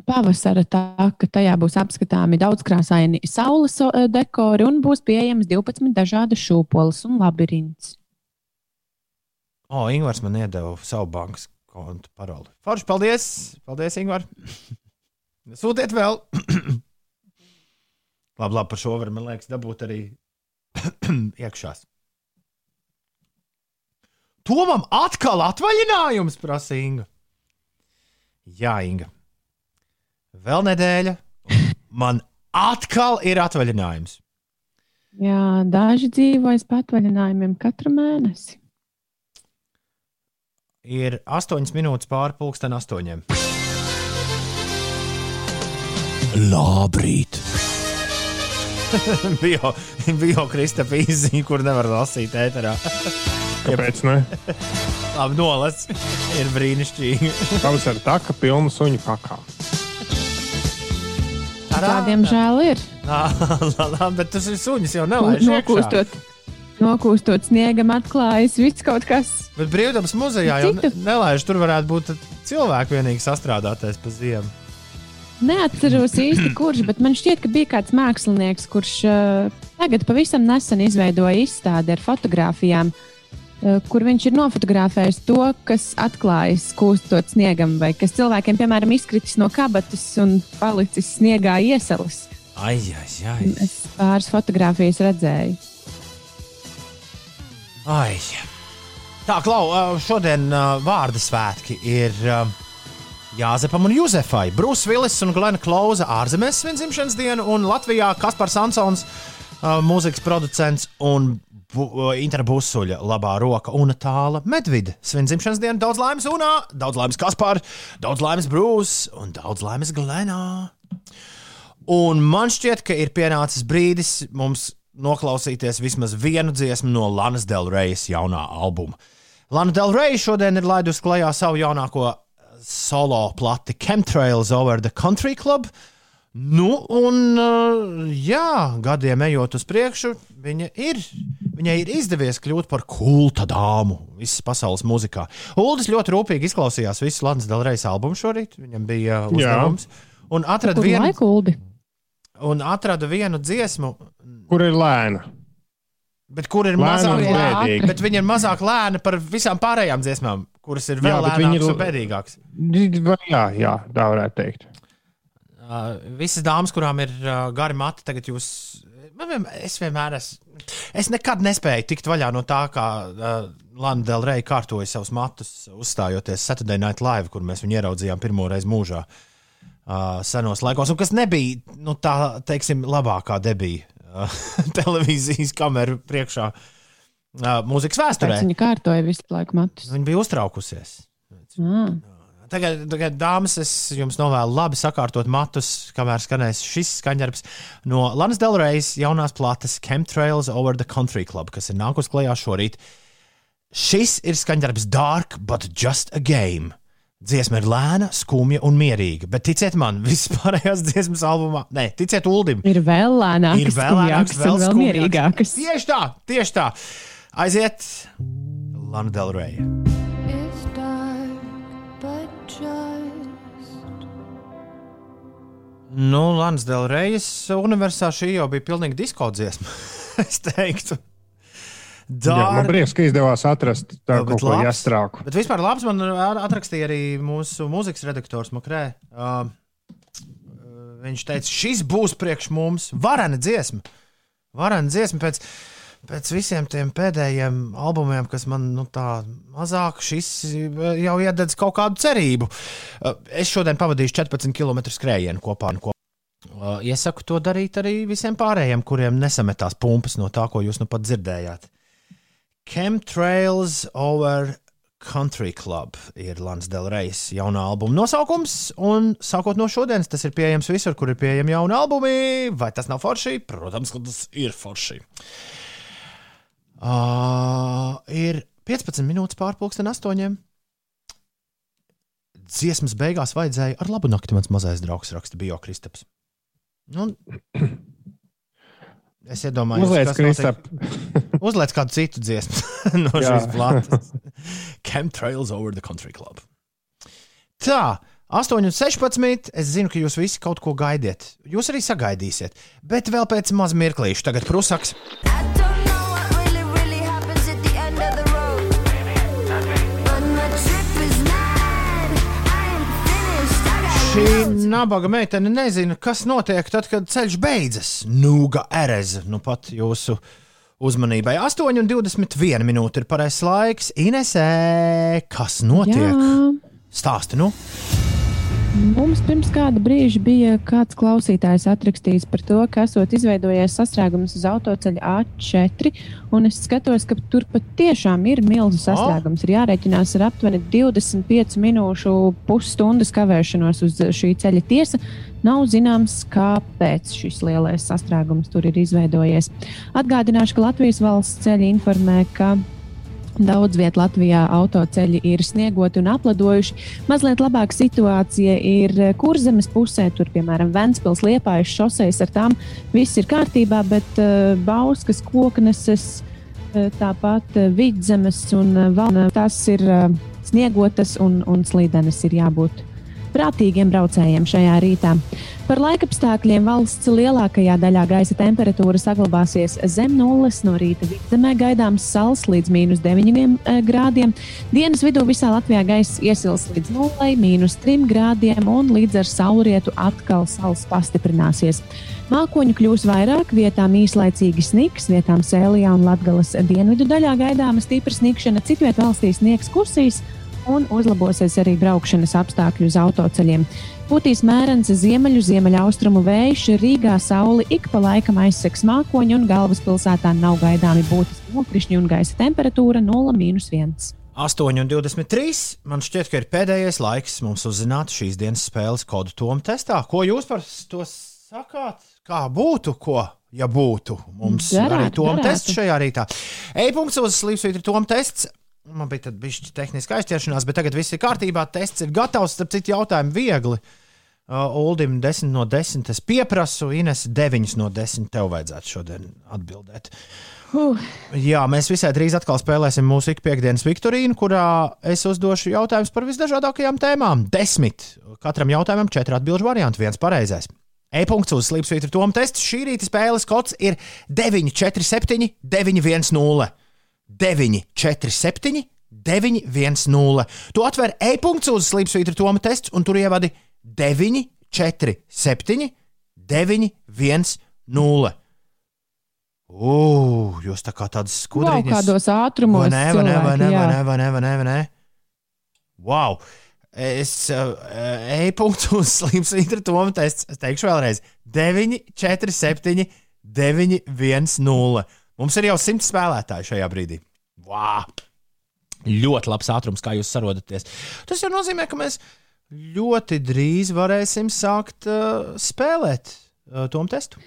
Pavasara tā, ka tajā būs apskatāmi daudzkrāsaini saules o, dekori un būs pieejams 12 dažādas šūpoles un labirints. O, Ingūns man iedeva savu bankas kontu paroli. Forši, paldies! Paldies, Ingūns! Sūtiet vēl! labi, labi, par šo var, man liekas, dabūt arī iekšās. Tomam atkal atvaļinājums, prasa Inga. Jā, Inga. Vēl nedēļa. Man atkal ir atvaļinājums. Jā, daži dzīvojas patvaļinājumiem katru mēnesi. Ir 8 minūtes pāri pusdien astoņiem. Labrīt! bio, bio Kristapā izziņa, kur nevar lasīt ēterā. Kāpēc ne? Labi, nolas. Ir brīnišķīgi. Pavasara taka pilna suņu kakā. Tā, diemžēl, ir. Labi, bet tas ir suņus jau nelaiž. iekšā. Nokūstot, sniegam, atklājas viss kaut kas. Bet brīvdabas muzejā jau Citu. ne- nelaiž. Tur varētu būt cilvēki vienīgi sastrādāties pa ziemu. Neatceros īsti, kurš, bet man šķiet, ka bija kāds mākslinieks, kurš uh, tagad pavisam nesen izveidoja izstādi ar fotografijām, uh, kur viņš ir nofotografējis to, kas atklājas kūstot sniegam, vai kas cilvēkiem, piemēram, izkritis no kabatas un palicis sniegā iesalis. Ai, ai, ai. Es pāris fotogrāfijas redzēju. Ai. Tā, Klau, šodien vārdu svētki ir Jāzepam un Juzefai. Brūss Vilis un Glena Klauza ārzemēs svin dzimšanas dienu, un Latvijā Kaspars Ansons, mūzikas producents un bu, ā, Intra Busuļa labā roka un tāla Medvida. Svin dzimšanas dienu, daudz laimes Unā, daudz laimes Kaspar, daudz laimes Brūss un daudz laimes Glenā. Un man šķiet, ka ir pienācis brīdis mums noklausīties vismaz vienu dziesmu no Lanas Delrejas jaunā albuma. Lana Delreja šodien ir laidusi klajā savu jaunāko solo plati Chemtrails Over the Country Club. Nu, un, uh, jā, gadiem ejot uz priekšu, viņa ir, viņai ir izdevies kļūt par kulta dāmu visas pasaules mūzikā. Uldis ļoti rūpīgi izklausījās visu Latvijas Delrejas albumu šorīt. Viņam bija uh, uzdevums. Un atrada Kur vienu, laiku, Uldi? Un atrada vienu dziesmu, Kur ir lēna? bet kur ir Lēna mazāk. Bet viņa ir mazāk lēna par visām pārējām dziesmām, kuras ir vēl lēnākas un bēdīgākas. Jā, jā, tā varētu teikt. Uh, visas dāmas, kurām ir uh, gari mati, tagad jūs. Vien- Es vienmēr esmu. Es nekad nespēju tikt vaļā no tā, kā uh, Lana Delreja kārtoja savus matus, uzstājoties Saturday Night Live, kur mēs viņu ieraudzījām pirmo reizi mūžā. Uh, senos laikos, un kas nebija nu, tā, teiksim, labākā debija uh, televīzijas kameru priekšā uh, mūzikas vēsturē. Pēc viņa kārtoja visu laiku matus. Viņa bija uztraukusies. Ah. Tagad, tagad dāmas, es jums novēlu labi sakārtot matus, kamēr skanēs šis skaņdarbs no Lanas Delrejas jaunās plates Chemtrails Over the Country Club, kas ir nākus klajā šorīt. Šis ir skaņdarbs Dark, but just a game. Dziesma ir lēna, skumja un mierīga, bet ticiet man, visas pārējās dziesmas albumā, nē, ticiet Uldim, Ir vēl lēnākas, ir vēl lēnāks, skumjākas vēl, un vēl mierīgākas. Tieši tā, tieši tā. Aiziet, Lana but just Nu, Lans Delrejas universā šī jau bija pilnīgi disko dziesma. es teiktu, Jā, man prieks, ka izdevās atrast tādu kaut ko jāstrāku. Bet vispār labs man atrakstīja arī mūsu mūzikas redaktors Makrē. Uh, viņš teica, šis būs priekš mums varena dziesma. Varena dziesma pēc, pēc visiem tiem pēdējiem albumiem, kas man nu, tā mazāk, šis jau iededz kaut kādu cerību. Uh, es šodien pavadīšu 14 km skrējienu kopā. kopā. Uh, Iesaku to darīt arī visiem pārējiem, kuriem nesametās pumpas no tā, ko jūs nu pat dzirdējāt. Chemtrails Over Country Club ir Lans Delrejas jaunā albuma nosaukums, un sākot no šodienas tas ir pieejams visur, kur ir pieejami jauni albumi. Vai tas nav forši? Protams, ka tas ir forši. Uh, ir 15 minūtes pārpusdienas astoņiem. Dziesmas beigās vajadzēja ar labu nakti. Mans mazais draugs raksta Bio Kristaps. Es iedomājos, Uzliec, kas notiek- Kristap. Uzliec kādu citu dziesmu no šīs plātes. Chemtrails over the country club. Tā, 8,16. Es zinu, ka jūs visi kaut ko gaidiet. Jūs arī sagaidīsiet. Bet vēl pēc maz mirklīša. Tagad prusaks. really, Šī nabaga meitene nezina, kas notiek tad, kad ceļš beidzas. Nūga ereze, nu pat jūsu uzmanībai. 8,21 minūte ir pareizais laiks. Inesē, kas notiek? Jā. Stāsti, nu? Mums pirms kāda brīža bija kāds klausītājs atrakstījis par to, ka esot izveidojies sastrēgums uz autoceļa A4, un es skatos, ka tur patiešām ir milzu sastrēgums. Ir jārēķinās ar aptuveni 25 minūšu pusstundas kavēšanos uz šī ceļa tiesa. Nav zināms, kāpēc šis lielais sastrēgums tur ir izveidojies. Atgādināšu, ka Latvijas valsts ceļi informē, ka Daudz vietā Latvijā autoceļi ir sniegoti un apladojuši. Mazliet labāka situācija ir kurzemes pusē, tur, piemēram, Vēncpils, Liepājas šoseis ar tām viss ir kārtībā, bet uh, Bauskas, Kokneses, uh, tāpat uh, Vidzemes un uh, Valna, tas ir uh, sniegotas un, un slīdenes ir jābūt prātīgiem braucējiem šajā rītā. Par laikapstākļiem valsts lielākajā daļā gaisa temperatūra saglabāsies zem nulles. No rīta vidzemē gaidāms sals līdz mīnus 9 eh, grādiem. Dienas vidū visā Latvijā gaisa iesils līdz 0, mīnus 3 grādiem, un līdz ar saulrietu atkal sals pastiprināsies. Mākoņu kļūs vairāk, vietām īslaicīgi sniks, vietām sēlijā un latgales dienvidu daļā gaidāma stipra snikšana, citviet valstī sniegs kusīs un uzlabosies arī braukšanas apstākļi uz autoceļiem. Pūtīs mērens ziemeļu, ziemeļaustrumu vējš, Rīgā sauli ik pa laikam aizseks mākoņi, un galvaspilsētā nav gaidāmi būtiski nokrišņi un gaisa temperatūra 0,1. 8,23. Man šķiet, ka ir pēdējais laiks mums uzzināt šīs dienas spēles kodu Tomu testā. Ko jūs par to sakāt? Kā būtu, ko, ja būtu? Mums Garētu, arī Tomu tests šajā rītā. E-punkts uz Slipsvītra Tomu tests. Man bija tāda bišķi tehniska aizķeršanās, bet tagad viss ir kārtībā. Tests ir gatavs, starp citu jautājumu viegli. Uh, Uldim 10 no 10. Es pieprasu, Ines 9 no 10. Tev vajadzētu šodien atbildēt. Uh, Jā, mēs visai drīz atkal spēlēsim mūsu ikpēkdienas Viktorīnu, kurā es uzdošu jautājumus par visdažādākajām tēmām. Desmit. Katram jautājumam četri atbildžu varianti, viens pareizais. E-punkts uz Slipsvītra Toma tests. Šī rīta spēles kods ir 9, 4, 7, 9, 1, 0. 9, 4, 7, 9, 1, 0. Tu atver e-punkts uz Slipsvītra Toma tests, un tur ievadi 9, 4, 7, 9, 1, 0. Ugh, jūs tā kā tādas skudriņas. kādos ātrumos. Vai ne, vai ne, vai ne, vai ne, vai ne, vai ne, vai ne? Wow! Es uh, e-punkts uz slimsvītra Toma tests. Es teikšu vēlreiz. 9, 4, 7, 9, 1, 0. Mums ir jau 100 spēlētāji šajā brīdī. Wow! Ļoti labs ātrums, kā jūs sarodaties. Tas jau nozīmē, ka mēs ļoti drīz varēsim sākt uh, spēlēt uh, Toma testu.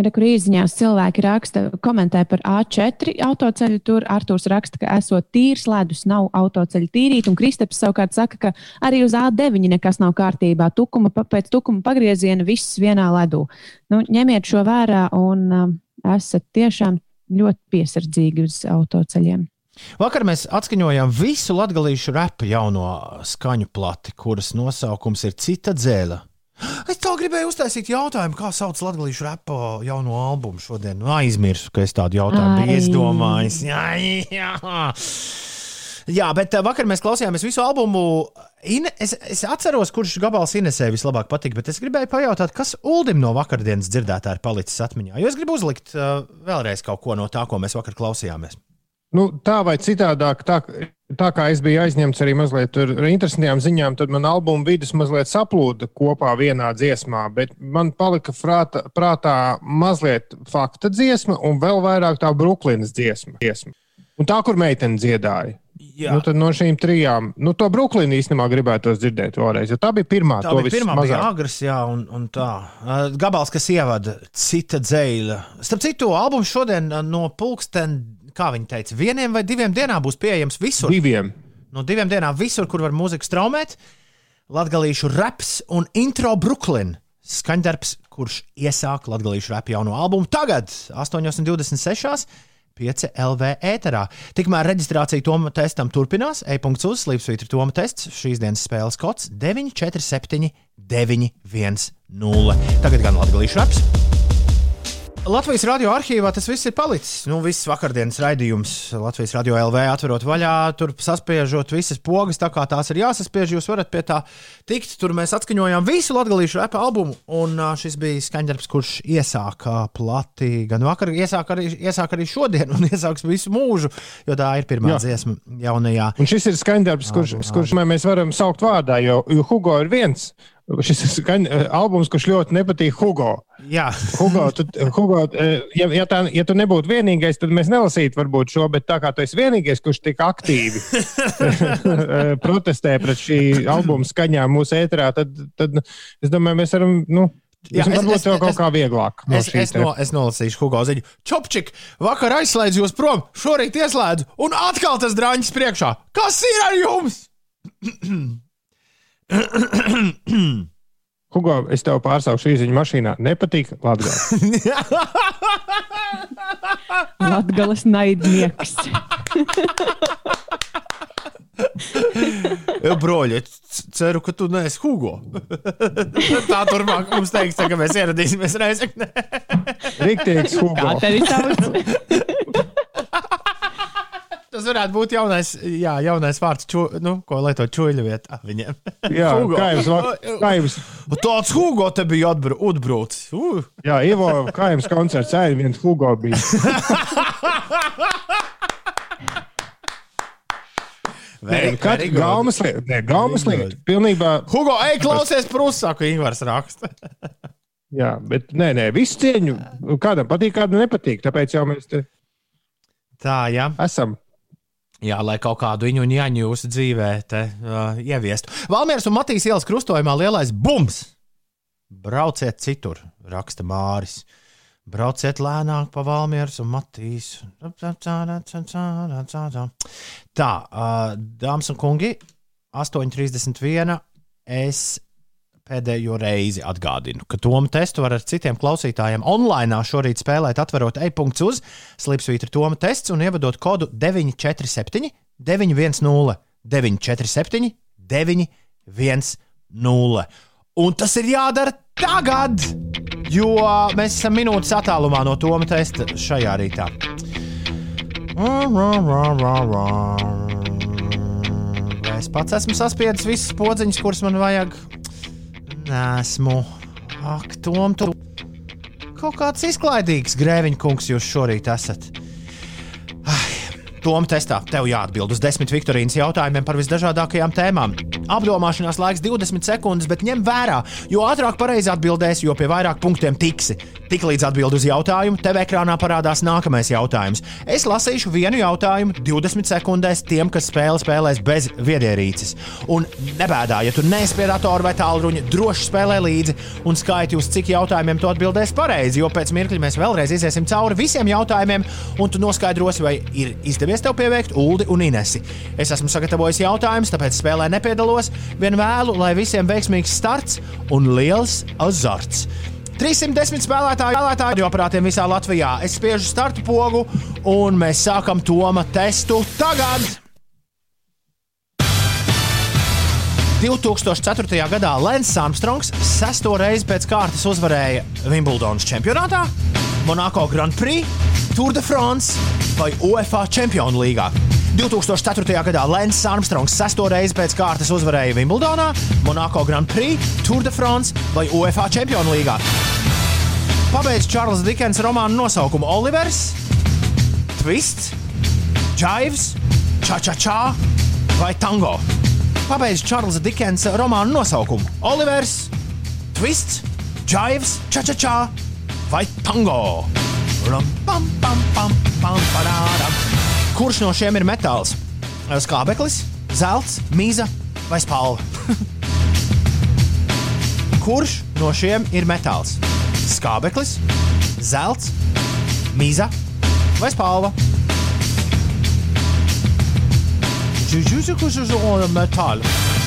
Re, kur īsiņās cilvēki raksta, komentē par A4 autoceļu. Tur Arthurs raksta, ka esot tīrs ledus, nav autoceļa tīrīt. Un Kristaps savukārt saka, ka arī uz A9 nekas nav kārtībā. Tukuma, pēc tukuma pagrieziena viss vienā ledū. Nu, ņemiet šo vērā un um, esat tiešām ļoti piesardzīgi uz autoceļiem. Vakar mēs atskaņojām visu latviešu repu jauno skaņu plati, kuras nosaukums ir Cita dzēle. Es tā gribēju uztaisīt jautājumu, kā sauc latviešu repu jauno albumu šodien. Nu, aizmirsu, ka es tādu jautājumu biju izdomājis. Jā, jā. Jā, bet eh, vakar mēs klausījāmies visu albumu. Ine, es, es atceros, kurš gabals Inesē vislabāk patika, bet es gribēju pajautāt, kas Uldim no vakardienas dzirdētā ir palicis atmiņā. Jo es gribu uzlikt uh, vēlreiz kaut ko no tā, ko mēs vakar klausījāmies. Nu, tā vai citādāk, tā, tā kā es biju aizņemts arī mazliet ar interesantām ziņām, tad man albuma vidus mazliet saplūda kopā vienā dziesmā, bet man palika frāta, prātā mazliet fakta dziesma un vēl vairāk tā Brooklynas dziesma. Un tā, kur meitene dziedāja. Jā. Nu, tad no šīm trijām, nu, to Brooklynu īstenībā gribētos dzirdēt vēlreiz, tā bija pirmā. Tā to bija pirmā, bija agrs, jā, un, un tā. Uh, Gabals, kas ievada cita dzēļa. Starp citu, albums šodien no pulksten, kā viņi teica, vieniem vai diviem dienām būs pieejams visur. Diviem. No diviem dienām visur, kur var mūziku straumēt. Latviešu raps un intro Brooklyn. Skaņdarbs, kurš iesāk latviešu rapu jauno albumu tagad, 8,26. 5 LV ēterā. Tikmēr reģistrācija Toma testam turpinās. E-punkts uz Slipsvītra Toma tests. Šīs dienas spēles kods 947 910. Tagad gan latviešu raps. Latvijas radio arhīvā tas viss ir palicis. Nu, viss vakardienas raidījums Latvijas radio LV atverot vaļā, tur saspiežot visas pogas, tā kā tās ir jāsaspiež. Jūs varat pie tā tikt. Tur mēs atskaņojām visu latviešu repa albumu, un šis bija skaņdarbs, kurš iesāka plati. Gan vakar, iesāk arī, iesāk arī šodien, un iesāks visu mūžu, jo tā ir pirmā Jā. dziesma jaunajā. Un šis ir skaņdarbs, kurš, kurš mēs varam saukt vārdā, jo, jo Hugo ir viens. Šis skaņ, albums, kurš ļoti nepatīk Hugo. Jā, Hugo, tu, Hugo eh, ja, ja, tā, ja tu nebūtu vienīgais, tad mēs nelasītu varbūt šo, bet tā kā tu esi vienīgais, kurš tik aktīvi eh, protestē pret šī albuma skaņām mūsu ēterā, tad, tad es domāju, mēs varam, nu, Jā, es- varbūt es- jau kaut es- kā vieglāk. No Es, es, no, es nolasīšu Hugo ziņu. Čopčik, vakar aizslēdzu jūs prom, šorīt ieslēdzu, un atkal tas drāņķis priekšā. Kas ir ar jums? Hugo, es tev pārsaukšu īziņu mašīnā. Nepatīk Latvijas. Latgales naidnieks. Jā, broļi, es ceru, ka tu neesi Hugo. Tā turpmāk mums teiks, ka mēs ieradīsimies reizē. Riktīgs Hugo. Kā tevi sauc? Tas varētu būt jaunais, jā, jaunais vārds, ču, nu, ko lietot čūļu vietā viņiem. Jā, kā jums, Tāds Hugo te bija atbr- atbraucis. Uh. jā, Ivo, kā jums koncerts, ēd viens Hugo bija. Good. gaumas lieta, nē, gaumas lieta, pilnībā, Hugo, ej, klausies, prusāku Ingvars raksta. jā, bet nē, nē, visu cieņu, kādam patīk, kādam nepatīk, tāpēc jau mēs te Tā, jā. esam. Jā, lai kaut kādu viņu ņēņu jūsu dzīvē te, uh, ieviestu. Valmieras un Matīs ielas krustojumā lielais bums! Brauciet citur, raksta Māris. Brauciet lēnāk pa Valmieras un Matīs. Tā, uh, dāmas un kungi, 8.31. Es pēdējo reizi atgādinu, ka Tomu testu var ar citiem klausītājiem online šorīt spēlēt, atverot e-punktu uz slipsvītra Toma tests un ievadot kodu 947, 910, 947, 910. Un tas ir jādara tagad, jo mēs esam minūtes attālumā no Toma testa šajā rītā. Es pats esmu saspiedis visas podziņas, kuras man vajag? Nesmu. Ak, Tom, tu kaut kāds izklaidīgs grēviņš, kungs, jūs šorīt esat. Toma testā tev jāatbild uz desmit Viktorīnas jautājumiem par visdažādākajām tēmām. Apdomāšanās laiks 20 sekundes, bet ņem vērā, jo ātrāk pareizi atbildēsi, jo pie vairāk punktiem tiksi. Tiklīdz atbild uz jautājumu, tev ekrānā parādās nākamais jautājums. Es lasīšu vienu jautājumu 20 sekundēs tiem, kas spēle spēlēs bez viedierīces. Un nebēdā, ja tu neesi pie datora vai tālruņa, droši spēlē līdzi un skaiti uz cik jautājumiem tu atbildēsi pareizi, jo pēc mirkļa mēs vēlreiz iesim cauri visiem jautājumiem, un tu noskaidrosi, vai ir izdevies tev pieveikt Uldi un Inesi. Es esmu sagatavojis jautājumus, tāpēc spēlē nepiedalos. Vien vēlu, lai visiem veiksmīgs starts un liels azarts. 310 spēlētāju spēlētāju aparātiem visā Latvijā. Es spiežu startu pogu, un mēs sākam Toma testu tagad. 2004. gadā Lens Armstrongs sesto reizi pēc kārtas uzvarēja Wimbledonas čempionātā, Monako Grand Prix, Tour de France vai UEFA Čempionu līgā. 2004. gadā Lens Armstrongs sesto reizi pēc kārtas uzvarēja Wimbledonā, Monako Grand Prix, Tour de France vai UEFA Čempionu līgā. Pabeidz Čārlis Dikens romānu nosaukumu Olivers, Twists, Jives, Cha-Cha-Cha vai Tango. Pabeidz Čārlis Dikens romānu nosaukumu Olivers, Twists, Jives, Cha-Cha-Cha vai Tango. Kurš no šiem ir metāls? Skābeklis, zelts, mīza vai spalva? Kurš no šiem ir metāls? Skābeklis, zelts, mīza vai spalva? Metāli.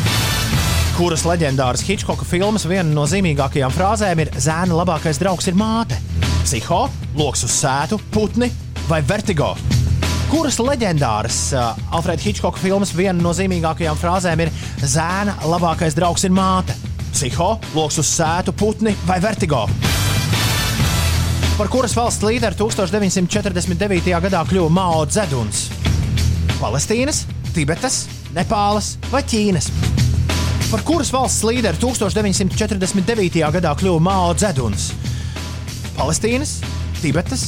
Kuras leģendāras Hitchcocka filmas viena no zīmīgākajām frāzēm ir Zēna labākais draugs ir māte? Psiho, loks uz sētu, putni vai vertigo? Kuras leģendāras uh, Alfreda Hitchcocka filmas viena no zīmīgākajām frāzēm ir Zēna labākais draugs ir māte? Psiho, loks uz sētu, putni vai vertigo? Par kuras valsts līderi 1949. gadā kļuva Mao Zeduns? Palestīnas, Tibetas, Nepālas vai Ķīnas? Par kuras valsts līderi 1949. gadā kļuva Mao Zeduns? Palestīnas, Tibetas,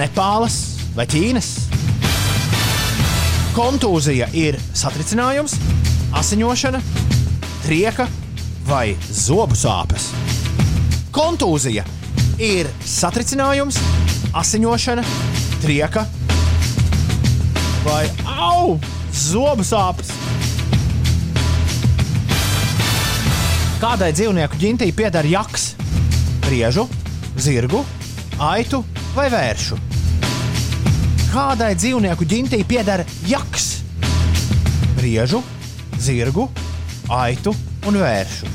Nepālas vai Ķīnas? Kontūzija ir satricinājums, asiņošana, trieka vai zobu sāpes. Kontūzija ir satricinājums, asiņošana, trieka vai au, zobu sāpes. Kādai dzīvnieku ģintī pieder jaks, priežu, zirgu, aitu vai vēršu? Kādai dzīvnieku ģintī pieder jaks, priežu, zirgu, aitu un vēršu?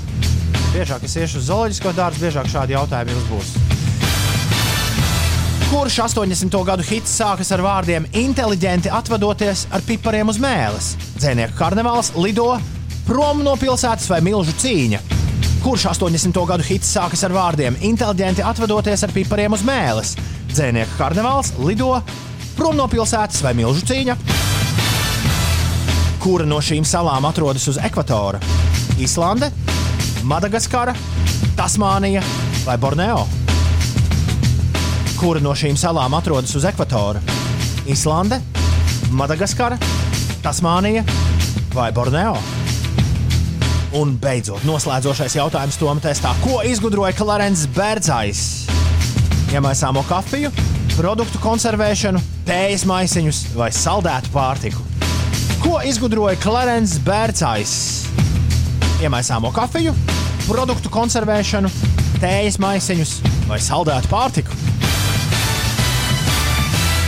Biežāk es iešu uz zooloģisko dārzu, biežāk šādi jautājumi jums būs. Kurš 80. gadu hits sākas ar vārdiem inteliģenti atvadoties ar pipariem uz mēles? Dzēnieku karnevāls, lido, prom no pilsētas vai milzu cīņa? Kurš 80. gadu hits sākas ar vārdiem inteliģenti atvadoties ar pipariem uz mēles? Dzēnieku karnevāls, lido, prom no pilsētas vai milzu cīņa? Kura no šīm salām atrodas uz ekvatora? Islande, Madagaskara, Tasmānija vai Borneo? Kura no šīm salām atrodas uz ekvatora? Islande, Madagaskara, Tasmānija vai Borneo? Un beidzot, noslēdzošais jautājums Toma testā. Ko izgudroja Clarence Bērdzais? Iemaisāmo kafiju, produktu konservēšanu, tējas maisiņus vai saldētu pārtiku? Ko izgudroja Clarence Bērcājs? Iemaisāmo kafiju, produktu konservēšanu, tējas maisiņus vai saldētu pārtiku.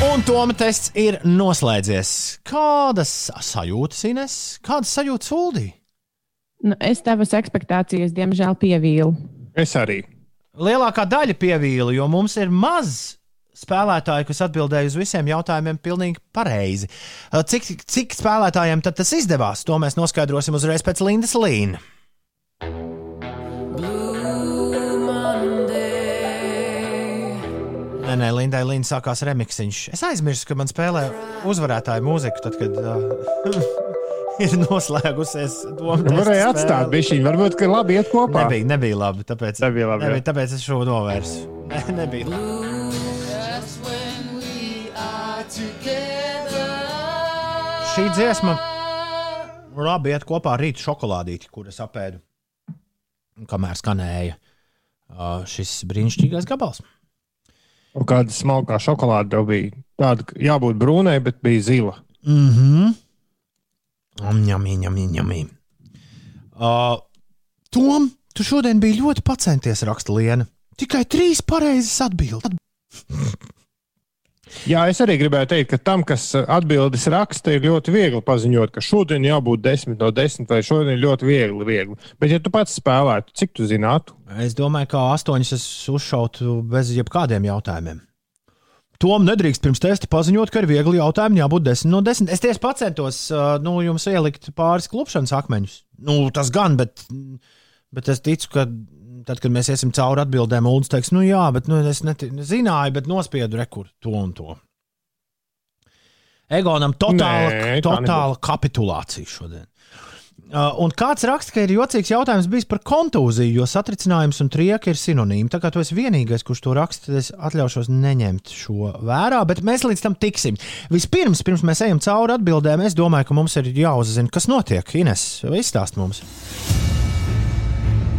Un Toma tests ir noslēdzies. Kādas sajūtas, Ines? Kādas sajūtas Uldī? Nu, es tavas expectācijas, diemžēl, pievīlu. Es arī. Lielākā daļa pievīla, jo mums ir maz spēlētāju, kas atbildēja uz visiem jautājumiem pilnīgi pareizi. Cik, cik spēlētājiem tad tas izdevās? To mēs noskaidrosim uzreiz pēc Lindas Līna. Nē, nē, Lindai Līna sākās remiksiņš. Es aizmirsu, ka man spēlē uzvarētāju mūziku, tad, kad uh, ir noslēgusies doma. Nu, varēja atstāt bišķiņu, varbūt, ka labi iet kopā. Nebija, nebija labi, tāpēc, Nebija labi, nebija, jā. tāpēc es šo novērsu. Ne, nebija labi. Šī dziesma labi iet kopā ar rīta šokolādīti, kuras apēdu, kamēr skanēja šis brīnišķīgais gabals. Un kāda smalkā šokolāde tev bija? Tāda jābūt brūnai, bet bija zila. Mhm. Ņemī, ņemī, ņemī. Uh, Tom, tu šodien biji ļoti pacenties, raksta Liena. Tikai trīs pareizas atbildes. Jā, es arī gribēju teikt, ka tam, kas atbildes raksta, ir ļoti viegli paziņot, ka šodien jābūt 10 no 10, vai šodien ļoti viegli. viegli. Bet, ja tu pats spēlētu, cik tu zinātu? Es domāju, ka astoņas es uzšautu bez jebkādiem jautājumiem. Tom nedrīkst pirms testa paziņot, ka ir viegli jautājumi, jābūt 10 no 10. Es tieši centos nu, jums ielikt pāris klupšanas akmeņus. Nu, tas gan, bet, bet es ticu, ka tad, kad mēs iesim cauri atbildēm, Ulas teiks, nu jā, bet nu, es neti- zināju, bet nospiedu rekur to un to. Egonam totāla, Nē, tā totāla kapitulācija šodien. Uh, un kāds raksta, ka ir jocīgs jautājums bijis par kontūziju, jo satricinājums un trieka ir sinonīmi. Tā kā tu esi vienīgais, kurš to raksta, es atļaušos neņemt šo vērā, bet mēs līdz tam tiksim. Vispirms, pirms mēs ejam cauri atbildēm, es domāju, ka mums ir jāuzzina, kas notiek. Ines, izstāst mums.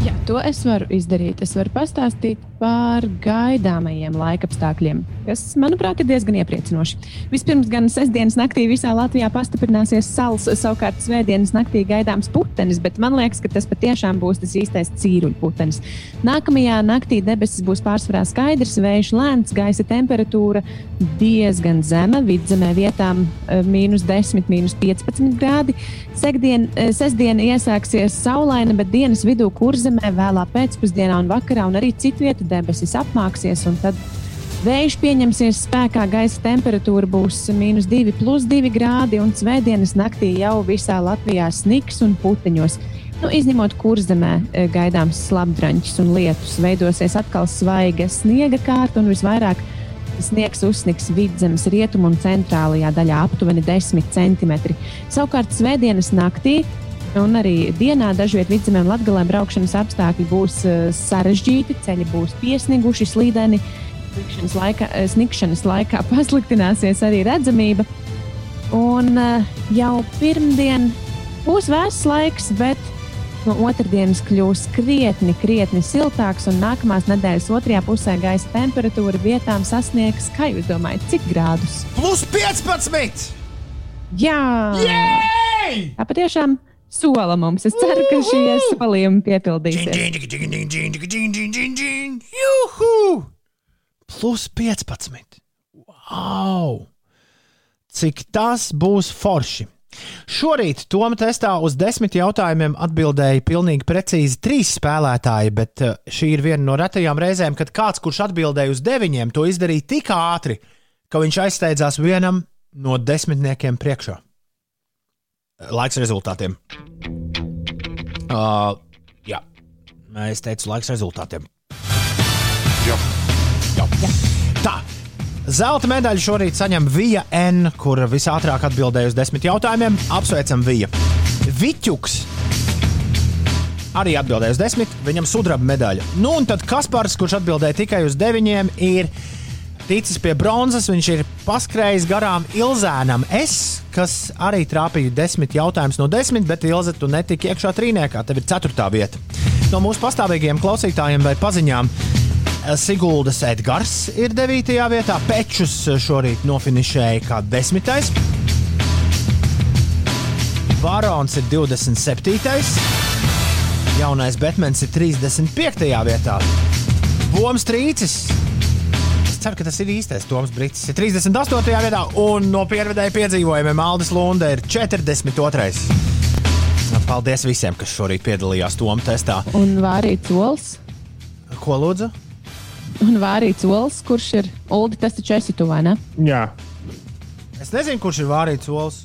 Jā, to es varu izdarīt. Es varu pastāstīt par gaidāmajiem laikapstākļiem, kas, manuprāt, ir diezgan iepriecinoši. Vispirms, gan sestdienas naktī visā Latvijā pastiprināsies sals, savukārt svētdienas naktī gaidāms putenis, bet man liekas, ka tas patiešām būs tas īstais cīruļputenis. Nākamajā naktī debesis būs pārsvarā skaidrs, vējš lēns, gaisa temperatūra diezgan zema, vidzemē vietām eh, mīnus 10, mīnus 15 grādi. Sekdien, eh, sestdiena iesāksies saulaina, bet dienas vidū kurzemē vēlā pēcpusdienā un vakarā un arī citvieta debesis apmāksies. vējš pieņemsies spēkā, gaisa temperatūra būs mīnus 2, plus 2 grādi, un svētdienas naktī jau visā Latvijā sniks un puteņos. Nu, izņemot kurzemē eh, gaidāms slapdraņķis un lietus, veidosies atkal svaiga sniega kārta un visvairāk Sniegs uzsniks vidzemes rietumu un centrālajā daļā aptuveni 10 cm. Savukārt svētdienas naktī un arī dienā dažviet vidzemē un latgalē braukšanas apstākļi būs eh, sarežģīti, ceļi būs piesniguši, slīdeni. Snikšanas laikā, eh, snikšanas laikā pasliktināsies arī redzamība. Un eh, jau pirmdien būs vēss laiks, bet no otrdienas kļūs krietni, krietni siltāks, un nākamās nedēļas otrajā pusē gaisa temperatūra vietām sasniegs, kā jūs domājat, cik grādus? Plus 15! Jā! Jej! Tā patiešām sola mums. Es ceru, ka šie solījumi piepildīsies. Juhu! Plus 15. Wow! Cik tas būs forši! Šorīt Toma testā uz desmit jautājumiem atbildēja pilnīgi precīzi trīs spēlētāji, bet eh, šī ir viena no retajām reizēm, kad kāds, kurš atbildēja uz deviņiem, to izdarīja tik ātri, ka viņš aizsteidzās vienam no desmitniekiem priekšā. Laiks rezultātiem. Uh, jā, es teicu, laiks rezultātiem. Jā. Jā. Tā. Zelta medaļu šorīt saņem Vija N, kur visātrāk atbildēja uz desmit jautājumiem. Apsveicam Vija. Viķuks arī atbildēja uz desmit, viņam sudraba medaļa. Nu, un tad Kaspars, kurš atbildēja tikai uz deviņiem, ir ticis pie bronzas. Viņš ir paskrējis garām Ilzēnam S, kas arī trāpīja desmit jautājumus no desmit, bet Ilze, tu netiki iekšā trīniekā. Tev ir ceturtā vieta. No mūsu pastāvīgajiem klausītājiem vai paziņām. Siguldas Edgars ir 9. vietā, Pečus šorīt nofinišēja kā 10. Barons ir 27. Jaunais Batmans ir 35. vietā. Boms Trīcis. Es ceru, ka tas ir īstais Toms Brīsīs. Ir 38. vietā, un no pieredzēja piedzīvojumiem Aldis Lunde ir 42. Paldies visiem, kas šorīt piedalījās Toma testā. Un vārīts olas. Ko lūdzu? Un vārīts olas, kurš ir Uldi, tas taču esi tu vai ne? Jā. Es nezinu, kurš ir vārīts olas.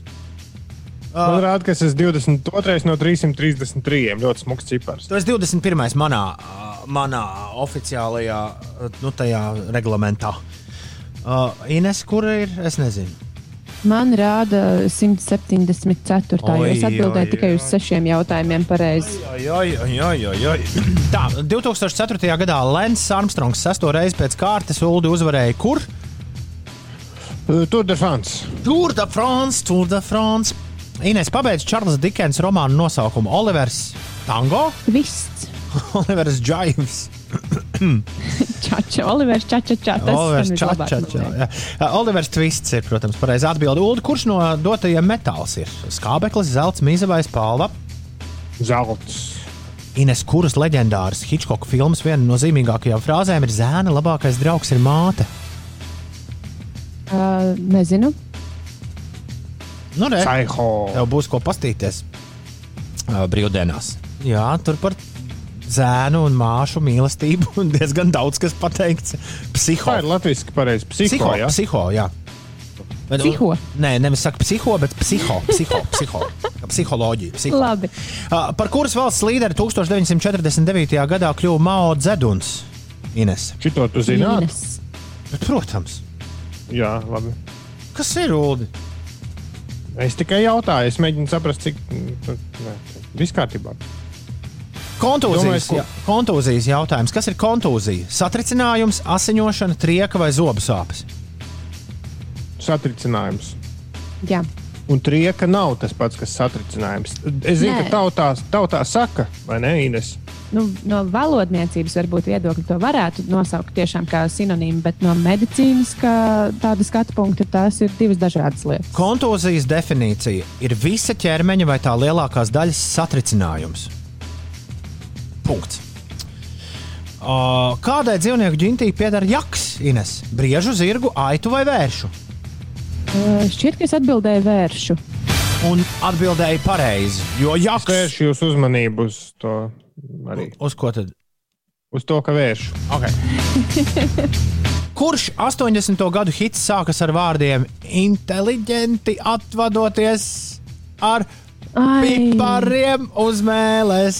Man rāda, ka es esmu 22. no 333. Ļoti smags cipars. Tu esi 21. manā, ā, manā oficiālajā nu, tajā reglamentā. Uh, Ines, kur ir? Es nezinu. Man rāda 174. jo es Oi, atbildēju oi, tikai uz sešiem jautājumiem pareizi. Oi, oi, oi, oi, oi. Tā, 2004. gadā Lens Armstrongs sesto reizi pēc kārtas Ulu uzvarēja kur? Tour de France. Tour de France, Tour de France. Ines pabeidz Čārlis Dikens romānu nosaukumu Olivers Tango. Viss. Olivers Džaivs. Čača, Olivers Čača, Čača. Olivers Čačača. jā. Jā, Olivers Twists ir, protams, pareizi atbildi. Ulu, kurš no dotajiem metāls ir? Skābeklis, zelts, mīza vai spalva? Zelts. Ines, kuras leģendāras Hitchcock filmas viena no zīmīgākajām frāzēm ir zēna, labākais draugs ir māte. Uh, nezinu. Nu, re, Psycho. Tev būs ko pastīties uh, brīvdienās. Jā, tur par zēnu un māšu mīlestību un diezgan daudz kas pateikts. Psiho. Tā ir latviešu pareizi. Psiho, Psiho, jā. psiho, jā. Bet, Psiho? Nē, nevis saka psiho, bet psiho. psiho, psiho psiholoģija. Psiho. Labi. Uh, par kuras valsts līderi 1949. gadā kļuva Mao Zeduns? Ines. Šito tu zināt? Ines. Bet, protams. Jā, labi. Kas ir Ulu? Es tikai jautāju, es mēģinu saprast, cik. mm, Nē, viss kārtībā. Kontūzijas, Domāju, ko- ja, kontūzijas jautājums. Kas ir kontūzija? Satricinājums, asiņošana, trieka vai zobu sāpes? Satricinājums. Jā. Un trieka nav tas pats, kas satricinājums. Es zinu, Nē. ka tautā, tautā saka, vai ne, Ines? Nu, no valodniecības varbūt viedokļa to varētu nosaukt tiešām kā sinonīmu, bet no medicīnas tāda skatu punkta tās ir divas dažādas lietas. Kontūzijas definīcija ir visa ķermeņa vai tā lielākās daļas satricinājums. Punkts. Uh, kādai dzīvnieku ģintī pieder jaks, Ines? Briežu, zirgu, aitu vai vēršu? Uh, šķiet, ka es atbildēju vēršu. Un atbildēju pareizi, jo Es jaks. vēršu jūsu uzmanību uz to arī. Uz ko tad? Uz to, ka vēršu. Okay. Kurš 80. gadu hits sākas ar vārdiem inteliģenti atvadoties ar Ai. Pipariem uz mēles?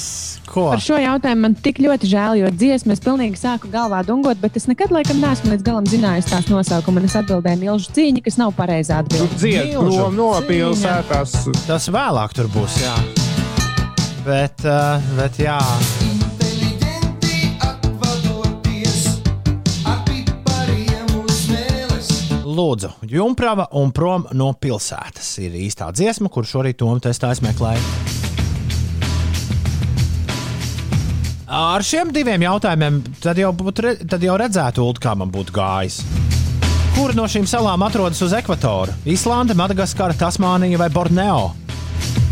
Ko? Par šo jautājumu man tik ļoti žēl, jo dziesmu es pilnīgi sāku galvā dungot, bet es nekad laikam neesmu līdz galam zinājis tās nosaukumu. un Es atbildēju milzu cīņu, kas nav pareizā atbildē. Dzied Milžu prom no cīņa. pilsētās. Tas vēlāk tur būs, jā. Bet, uh, bet jā. Lūdzu, Junkrava un prom no pilsētas ir īstā dziesma, kur šorīt Toms testā meklēja. Ar šiem diviem jautājumiem tad jau, būtu, tad jau redzētu, Ulu, kā man būtu gājis. Kur no šīm salām atrodas uz ekvatora? Islande, Madagaskara, Tasmānija vai Borneo?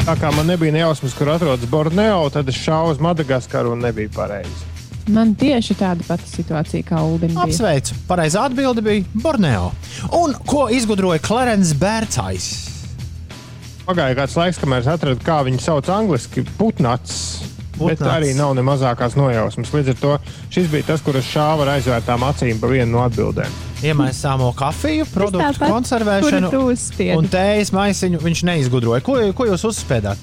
Tā kā man nebija nejausmas, kur atrodas Borneo, tad es šāvu uz Madagaskaru un nebija pareizi. Man tieši tāda pati situācija kā Ulim. Apsveicu! Pareizā atbilde bija Borneo. Un ko izgudroja Clarence Bērcais? Pagāja kāds laiks, kamēr es atradu, kā viņu sauc angliski - putnats. Bet Putnats. arī nav ne mazākās nojausmas. Līdz ar to šis bija tas, kurš šāva ar aizvērtām acīm pa vienu no atbildēm. Iemaisāmo kafiju, produktu konservēšanu un tējas maisiņu viņš neizgudroja. Ko, ko jūs uzspēdāt?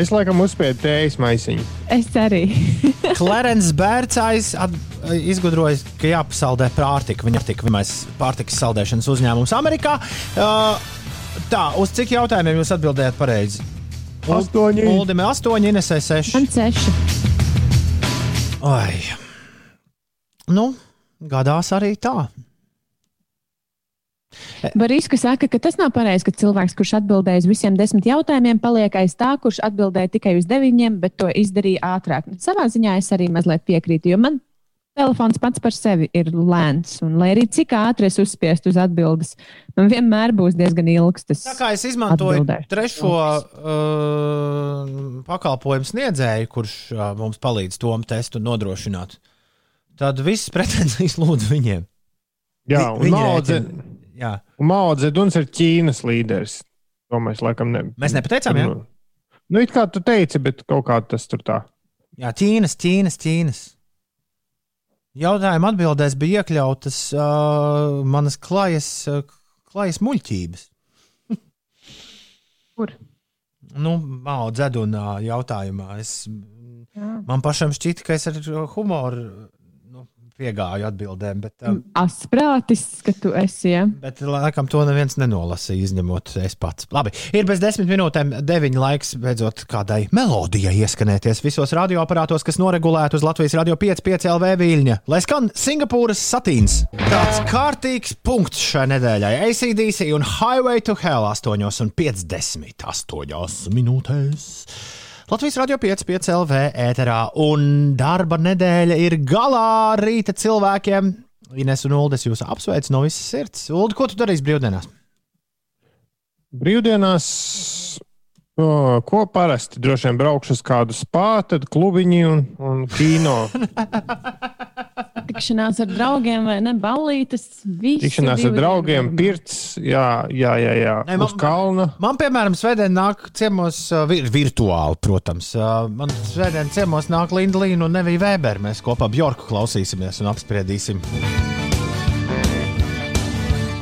Es laikam uzspiedu tējas maisiņu. Es arī. Clarence Bērcais at- izgudroja, ka jāpasaldē pārtika. Viņa ir pirmais pārtikas saldēšanas uzņēmums Amerikā. Uh, tā, uz cik jautājumiem jūs atbildējat pareizi? Astoņi. Uldime 8, Inesē 6. Man seši. Ai. Nu, gadās arī tā. Bariska saka, ka tas nav pareizi, ka cilvēks, kurš atbildēja uz visiem desmit jautājumiem, paliek aiz tā, kurš atbildēja tikai uz deviņiem, bet to izdarīja ātrāk. Savā ziņā es arī mazliet piekrītu, jo man telefons pats par sevi ir lēns. Un, lai arī cik ātri es uzspiestu uz atbildes, man vienmēr būs diezgan ilgs tas. Tā kā es izmantoju atbildēšanas trešo uh, pakalpojumu sniedzēju, kurš uh, mums palīdz to testu nodrošināt, tad visas pretenzijas lūdzu viņiem. Jā, Vi- un viņi Mao rēķina. Jā. un Mao Zeduns ir Ķīnas līderis. To mēs laikam ne. Mēs nepateicām, jā? Nu, nu, it kā tu teici, bet kaut kā tas tur tā. Jā, Ķīnas, Ķīnas, Ķīnas. Jautājuma atbildēs bija iekļautas uh, manas klajas, uh, klajas muļķības. Kur? Nu, Mao dzedunā jautājumā. Es, man pašam šķita, ka es ar humoru piegāju atbildēm, bet, um, Asprātis, ka tu esi. Ja? bet laikam to neviens nenolasīja, izņemot es pats. Labi, ir bez desmit minūtēm deviņi laiks beidzot kādai melodijai ieskanēties visos radioaparātos, kas noregulēti uz Latvijas radio 5,5 LV viļņa. Lai skan Singapūras satīns. Tāds kārtīgs punkts šai nedēļai. ACDC un Highway to Hell 8,58 minūtēs. Latvijas radio 5,5 LV ēterā un darba nedēļa ir galā rīta cilvēkiem. Ines un Uldes jūs apsveic no visas sirds. Uldi, ko tu darīsi brīvdienās? Brīvdienās, o, ko parasti droši vien braukšu uz kādu spāru, tad klubiņu un, un kino. Tikšanās ar draugiem vai ne? Ballītes. visi Tikšanās ar draugiem, pirts, jā, jā, jā, jā. Nē, uz kalna. Man, piemēram, svētdien nāk ciemos uh, vir, virtuāli, protams. Uh, Man svētdien ciemos nāk Linda Līna un Nevija Vēbera. Mēs kopā Bjorku klausīsimies un apspriedīsim.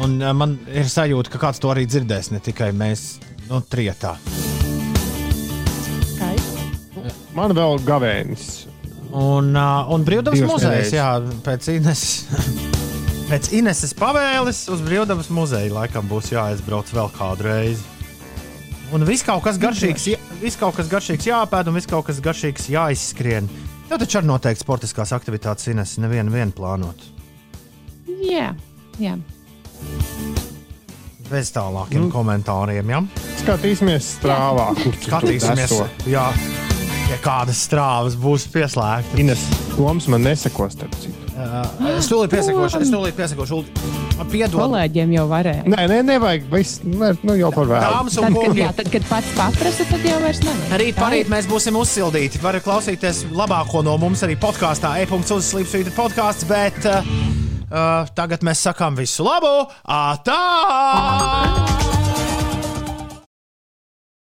Un uh, man ir sajūta, ka kāds to arī dzirdēs, ne tikai mēs, nu, trietā. Man vēl gavēnis. Un, uh, un brīvdabas muzejs, jā, pēc Ines. Pēc Ineses pavēles uz brīvdabas muzeju laikam būs jāaizbrauc vēl kādu reizi. Un viss kaut kas garšīgs, jā- viss kaut kas garšīgs jāpēd, un viss kaut kas garšīgs jāizskrien. Tev taču arī noteikti sportiskās aktivitātes Ines nevienu vienu plānot. Jā, jā. Bez tālākiem mm. komentāriem, jā. Skatīsimies strāvā. kur Skatīsimies, jā, ja kādas strāvas būs pieslēgtas. Ines, Toms man nesekos, starp citu. Uh, es tūlīt piesakošu, es tūlīt piesakošu. Piedod, Kolēģiem jau varēja. Nē, nē, nevajag. Viss, ne, nu jau par vēlu. Dāmas un Tad, kad, kungi, jā, tad, kad pats paprasa, tad jau vairs nevajag. Rīt parīt mēs būsim uzsildīti. Varat klausīties labāko no mums arī podkāstā, e-punkts uzslīpsvīta podkāsts, bet uh, uh, tagad mēs sakām visu labu! Atā!